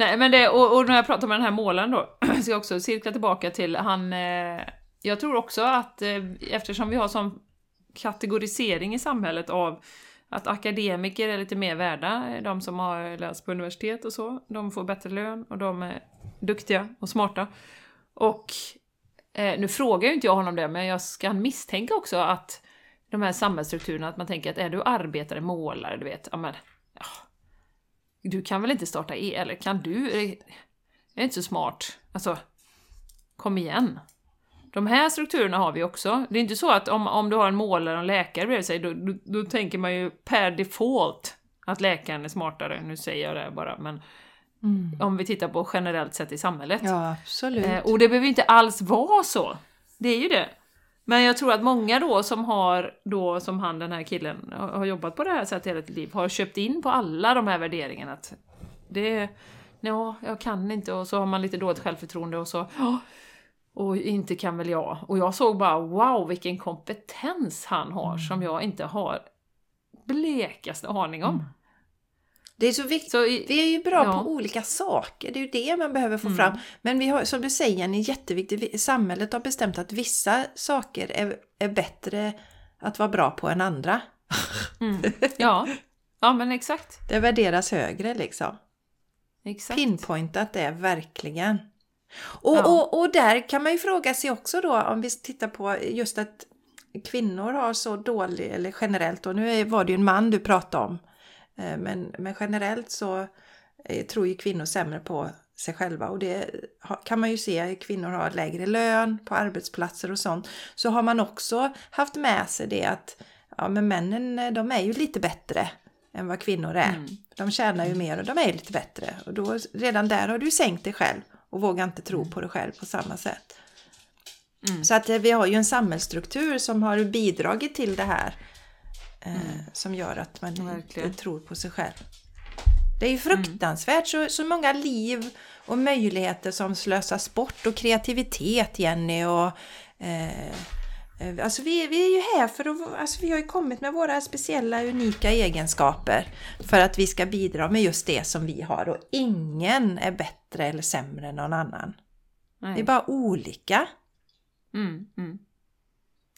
Nej, men det, och, och när jag pratar med den här målaren då, (clears throat) ska jag också cirkla tillbaka till han... Eh, jag tror också att eh, eftersom vi har sån kategorisering i samhället av att akademiker är lite mer värda, eh, de som har läst på universitet och så, de får bättre lön och de är duktiga och smarta. Och eh, nu frågar ju inte jag honom det, men jag ska misstänka också att de här samhällsstrukturerna, att man tänker att är du arbetare, målare, du vet, ja men, ja, du kan väl inte starta e eller kan du? Är det inte så smart? Alltså, kom igen. De här strukturerna har vi också. Det är inte så att om, om du har en målare och en läkare bredvid sig, då, då, då tänker man ju per default att läkaren är smartare. Nu säger jag det bara, men om vi tittar på generellt sett i samhället. Ja, absolut. Eh, och det behöver inte alls vara så. Det är ju det. Men jag tror att många då som har, då som han den här killen, har jobbat på det här sättet hela sitt liv, har köpt in på alla de här värderingarna. Att det, ja, jag kan inte och så har man lite dåligt självförtroende och så, ja, och inte kan väl jag. Och jag såg bara, wow vilken kompetens han har som jag inte har blekaste aning om. Det är så viktigt. Så Vi är ju bra Ja. på olika saker, det är ju det man behöver få Mm. fram. Men vi har, som du säger, en jätteviktig, vi- samhället har bestämt att vissa saker är, är bättre att vara bra på än andra. (laughs) mm, ja, ja men exakt. Det värderas högre liksom. exakt. Pinpointat det verkligen. Och, Ja. och, och där kan man ju fråga sig också då om vi tittar på just att kvinnor har så dålig, eller generellt, och nu var det ju en man du pratade om, men, men generellt så eh, tror ju kvinnor sämre på sig själva och det kan man ju se, kvinnor har lägre lön på arbetsplatser och sånt. Så har man också haft med sig det att ja, men männen eh, de är ju lite bättre än vad kvinnor är. Mm. De tjänar ju mer och de är lite bättre. Och då redan där har du sänkt dig själv och vågar inte tro på dig själv på samma sätt. Så att eh, vi har ju en samhällsstruktur som har bidragit till det här. Eh, Som gör att man Verkligen. inte tror på sig själv. Det är ju fruktansvärt så, så många liv och möjligheter som slösas bort och kreativitet Jenny och eh, eh, Alltså vi, vi är ju här för att, alltså vi har ju kommit med våra speciella unika egenskaper för att vi ska bidra med just det som vi har och ingen är bättre eller sämre än någon annan. Nej. Det är bara olika. Mm, mm.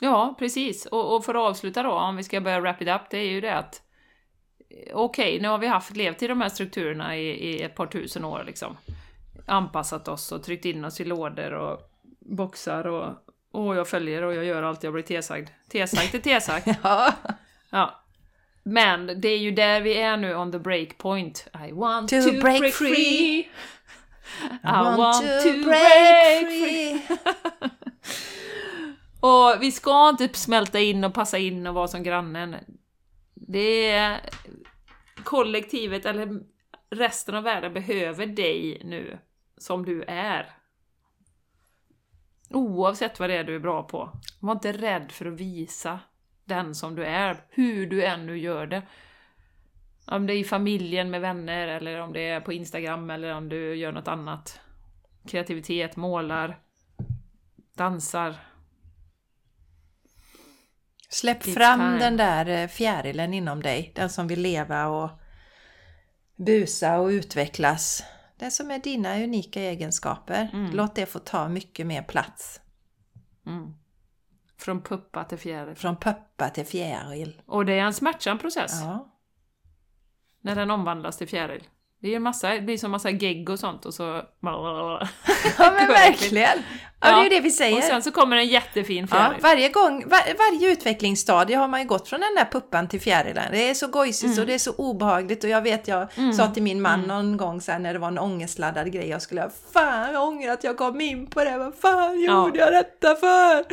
Ja, precis. Och, och för att avsluta då, om vi ska börja wrap it up, det är ju det att eh, okej, nu har vi haft, levt i de här strukturerna i, i ett par tusen år liksom. Anpassat oss och tryckt in oss i lådor och boxar och och jag följer och jag gör allt jag blir tesagd. Tesagd är tesagd. (laughs) Ja. Ja. Men det är ju där vi är nu on the break point. I want To to, break break, free. free. I want to break free. (laughs) Och vi ska inte smälta in och passa in och vara som grannen. Det är kollektivet, eller resten av världen behöver dig nu, som du är. Oavsett vad det är du är bra på. Var inte rädd för att visa den som du är, hur du än nu gör det. Om det är i familjen med vänner, eller om det är på Instagram, eller om du gör något annat. Kreativitet, målar, dansar. Släpp fram time. den där eh, fjärilen inom dig, den som vill leva och busa och utvecklas. Det som är dina unika egenskaper. Mm. Låt det få ta mycket mer plats. Mm. Från puppa till fjäril. Från puppa till fjäril. Och det är en smärtsam process Ja. när den omvandlas till fjäril. Det är en massa, det blir som massa gegg och sånt och så... (laughs) ja men verkligen! Ja, det är ju det vi säger. Och sen så kommer en jättefin Ja, fjäril. varje gång, var, varje utvecklingsstadie har man ju gått från den där puppan till fjärilen. Det är så gojsigt Mm. och det är så obehagligt och jag vet jag sa till min man någon gång sen när det var en ångestladdad grej jag skulle ha Fan jag ångrar att jag kom in på det, vad fan gjorde jag detta för?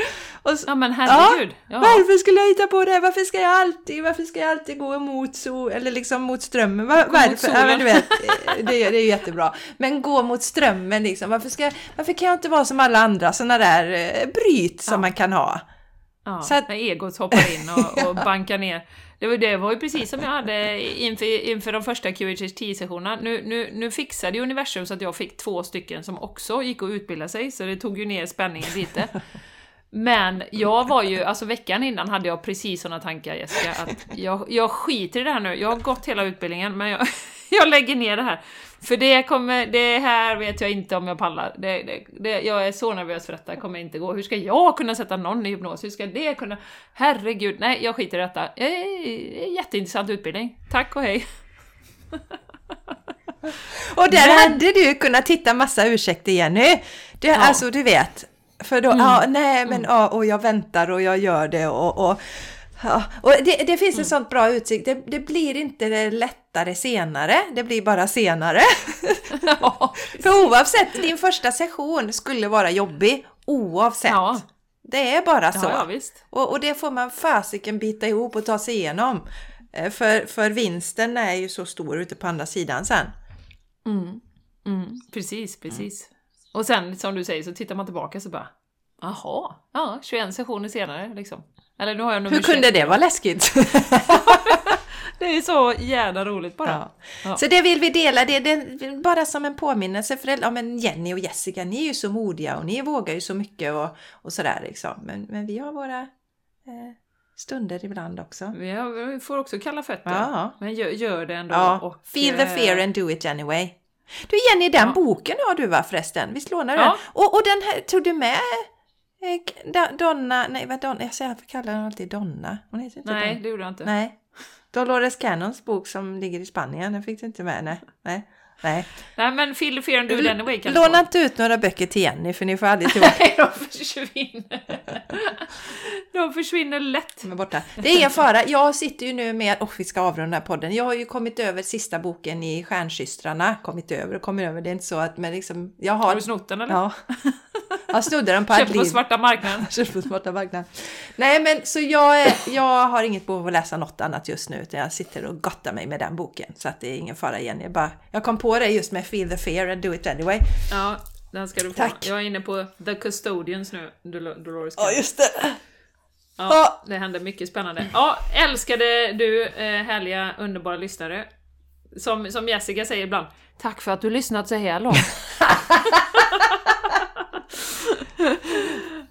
Och så, Ja men herregud! Ja. Varför skulle jag hitta på det? Varför ska jag alltid, varför ska jag alltid gå emot sol, eller liksom mot strömmen? Var, varför? Ja, men du vet, eh, det, är- det är jättebra. Men gå mot strömmen liksom. Varför, ska, varför kan jag inte vara som alla andra sådana där eh, bryt som Ja. man kan ha? Ja, Så att- när egot hoppar in och, och bankar ner. Det var, det var ju precis som jag hade inför, inför de första QHT-sessionerna. Nu, nu, nu fixade ju universum så att jag fick två stycken som också gick och utbildade sig, så det tog ju ner spänningen lite. Men jag var ju, alltså veckan innan hade jag precis sådana tankar Jessica, att jag, jag skiter i det här nu. Jag har gått hela utbildningen, men jag, (laughs) jag lägger ner det här. För det kommer, det här vet jag inte om jag pallar. Det, det, det, jag är så nervös för detta, det kommer inte gå. Hur ska jag kunna sätta någon i hypnos? Hur ska det kunna... Herregud, nej jag skiter i detta. Jätteintressant utbildning. Tack och hej. (laughs) Och där Men- hade du kunnat hitta massa ursäkter Jenny. Du, Alltså du vet. För då, ja nej men ja, och jag väntar och jag gör det och, och Ja, och det, det finns en sånt bra utsikt. Det, det blir inte lättare senare, det blir bara senare. (laughs) Ja, För oavsett, din första session skulle vara jobbig oavsett. Ja. Det är bara så. ja, ja. Och, och det får man fasiken bita ihop och ta sig igenom. Eh, För, för vinsten är ju så stor ute på andra sidan sen. Mm, precis, precis. Och sen som du säger så tittar man tillbaka så bara Jaha, ja, 21 sessioner senare liksom. Eller nu har jag nummer Hur kunde 21. det vara läskigt? (laughs) Det är så jävla roligt bara. Ja. Ja. Så det vill vi dela, det, det bara som en påminnelse för ja, men Jenny och Jessica, ni är ju så modiga och ni vågar ju så mycket och, och sådär liksom. Men, men vi har våra eh, stunder ibland också. Vi, har, vi får också kalla fötter. Ja. Men gör, gör det ändå. Ja, och, feel the eh, fear and do it anyway. Du Jenny, den Ja. boken har du va förresten? Visst lånar du Ja. den? Och, och den här, tog du med eh, Donna, nej vad Donna, jag säger, kallar henne alltid Donna. Hon heter inte Nej, Donna. det gjorde jag inte. Nej. Dolores Cannons bok som ligger i Spanien, den fick du inte med? Nej. Nej. Nej. Nej men the fear and do it anyway kan Låna inte ut några böcker till Jenny för ni får aldrig tillbaka Nej, de försvinner. de försvinner lätt. dem är borta. Det är ingen fara. Jag sitter ju nu med, och vi ska avrunda den här podden. Jag har ju kommit över sista boken i Stjärnsystrarna. Kommit över och kommer över. Det är inte så att, men liksom, jag har... Har du snott den eller? Ja. Jag snodde den på Köpt på svarta marknaden? (laughs) Köpt på svarta marknaden. Nej men så jag, är, jag har inget behov av att läsa något annat just nu utan jag sitter och gottar mig med den boken. Så att det är ingen fara igen. Jag, bara, jag kom på det just med Feel the fear and do it anyway. Ja. Den ska du få. Tack. Jag är inne på The Custodians nu, Dol- Dolores Ja, just det. Ja, det händer mycket spännande. Ja, älskade du eh, härliga, underbara lyssnare. Som, som Jessica säger ibland, tack för att du lyssnat så här långt. (laughs)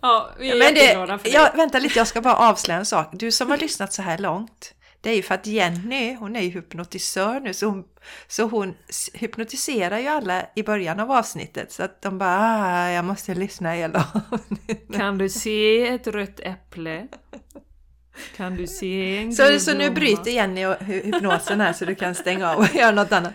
ja, vi är Men jätteglada det, för det. ja, vänta lite, jag ska bara avslöja en sak. Du som har lyssnat så här långt, det är ju för att Jenny, hon är ju hypnotisör nu, så hon, så hon hypnotiserar ju alla i början av avsnittet. Så att de bara, ah, jag måste lyssna hela (laughs) Kan du se ett rött äpple? Kan du se en så, så nu bryter Jenny hypnosen här så du kan stänga av och göra något annat.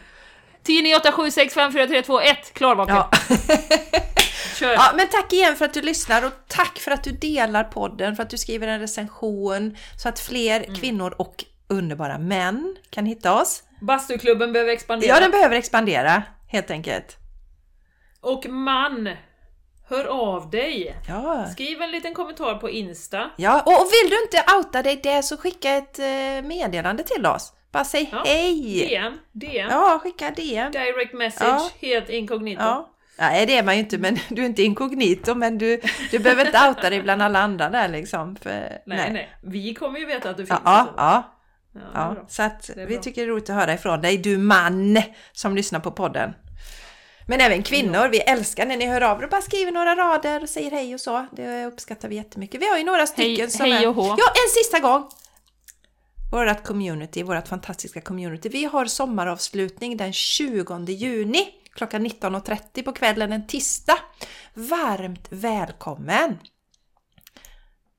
10, 9, 8, 7, 6, 5, 4, 3, 2, 1, klarvaken! Ja. (laughs) Kör! Ja, men tack igen för att du lyssnar och tack för att du delar podden, för att du skriver en recension så att fler kvinnor och underbara män kan hitta oss. Bastuklubben behöver expandera. Ja, den behöver expandera helt enkelt. Och man, hör av dig! Ja, Skriv en liten kommentar på Insta. ja. Och, och vill du inte outa dig där så skicka ett eh, meddelande till oss. Bara säg Ja, hej! DM, DM, Ja, skicka DM. direct message, Ja. helt inkognito. Ja. Nej, det är man ju inte, men (laughs) du är inte inkognito, men du, du behöver inte outa dig bland alla andra där liksom. För, Nej, nej, vi kommer ju veta att du finns. ja, ja. Ja, är så att är vi tycker det är roligt att höra ifrån dig, du man som lyssnar på podden. Men även kvinnor, vi älskar när ni hör av er och bara skriver några rader och säger hej och så. Det uppskattar vi jättemycket. Vi har ju några stycken som hej är... och hå. Ja, en sista gång! Vårat community, vårat fantastiska community. Vi har sommaravslutning den 20 juni klockan 19.30 på kvällen en tisdag. Varmt välkommen!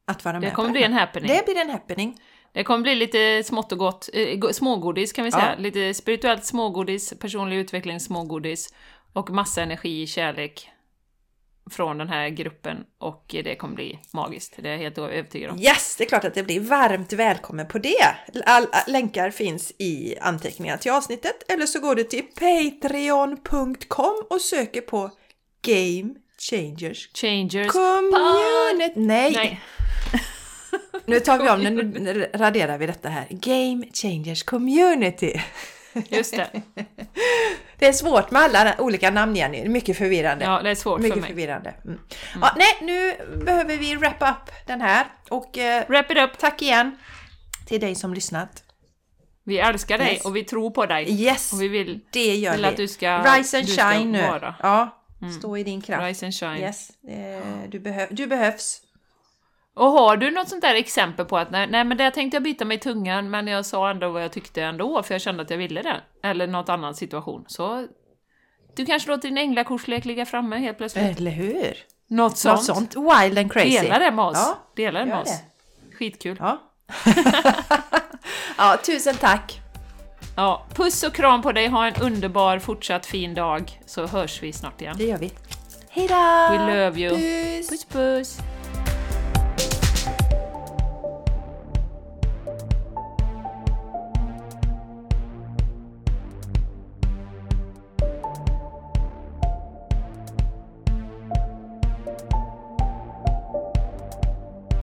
Att vara med Det kommer bli en happening. Det blir en happening. Det kommer bli lite smått och gott, eh, go- smågodis kan vi Ja. säga. Lite spirituellt smågodis, personlig utveckling smågodis och massa energi, kärlek från den här gruppen och det kommer bli magiskt. Det är jag helt övertygad om. Yes, det är klart att det blir varmt välkommen på det. All, länkar finns i anteckningarna till avsnittet eller så går du till patreon.com och söker på Game Changers Changers. Community. Nej, Nej. (laughs) nu tar vi om det, nu raderar vi detta här. Game Changers Community. Just det. (laughs) Det är svårt med alla olika namn Jenny, mycket förvirrande. Ja, det är svårt för mycket mig. förvirrande. Mm. Ja, nej, nu behöver vi wrap up den här och eh, Wrap it up! tack igen till dig som lyssnat. Vi älskar dig Yes. och vi tror på dig. Yes, Och vi vill det gör vill vi. att du ska- Rise and du shine nu. vara. Ja, stå i din kraft. rise and shine. Yes, eh, du, behöv, du behövs. Och har du något sånt där exempel på att nej, nej men där tänkte jag bita mig i tungan men jag sa ändå vad jag tyckte ändå för jag kände att jag ville det. Eller något annan situation. Så du kanske låter din änglakorslek ligga framme helt plötsligt. Eller hur? Något sånt. Något sånt wild and crazy. Dela det med oss. Ja, Dela det med oss. Skitkul. Ja. (laughs) ja, tusen tack. Ja, puss och kram på dig, ha en underbar fortsatt fin dag så hörs vi snart igen. Det gör vi. Hej då! We love you. Puss! Puss puss!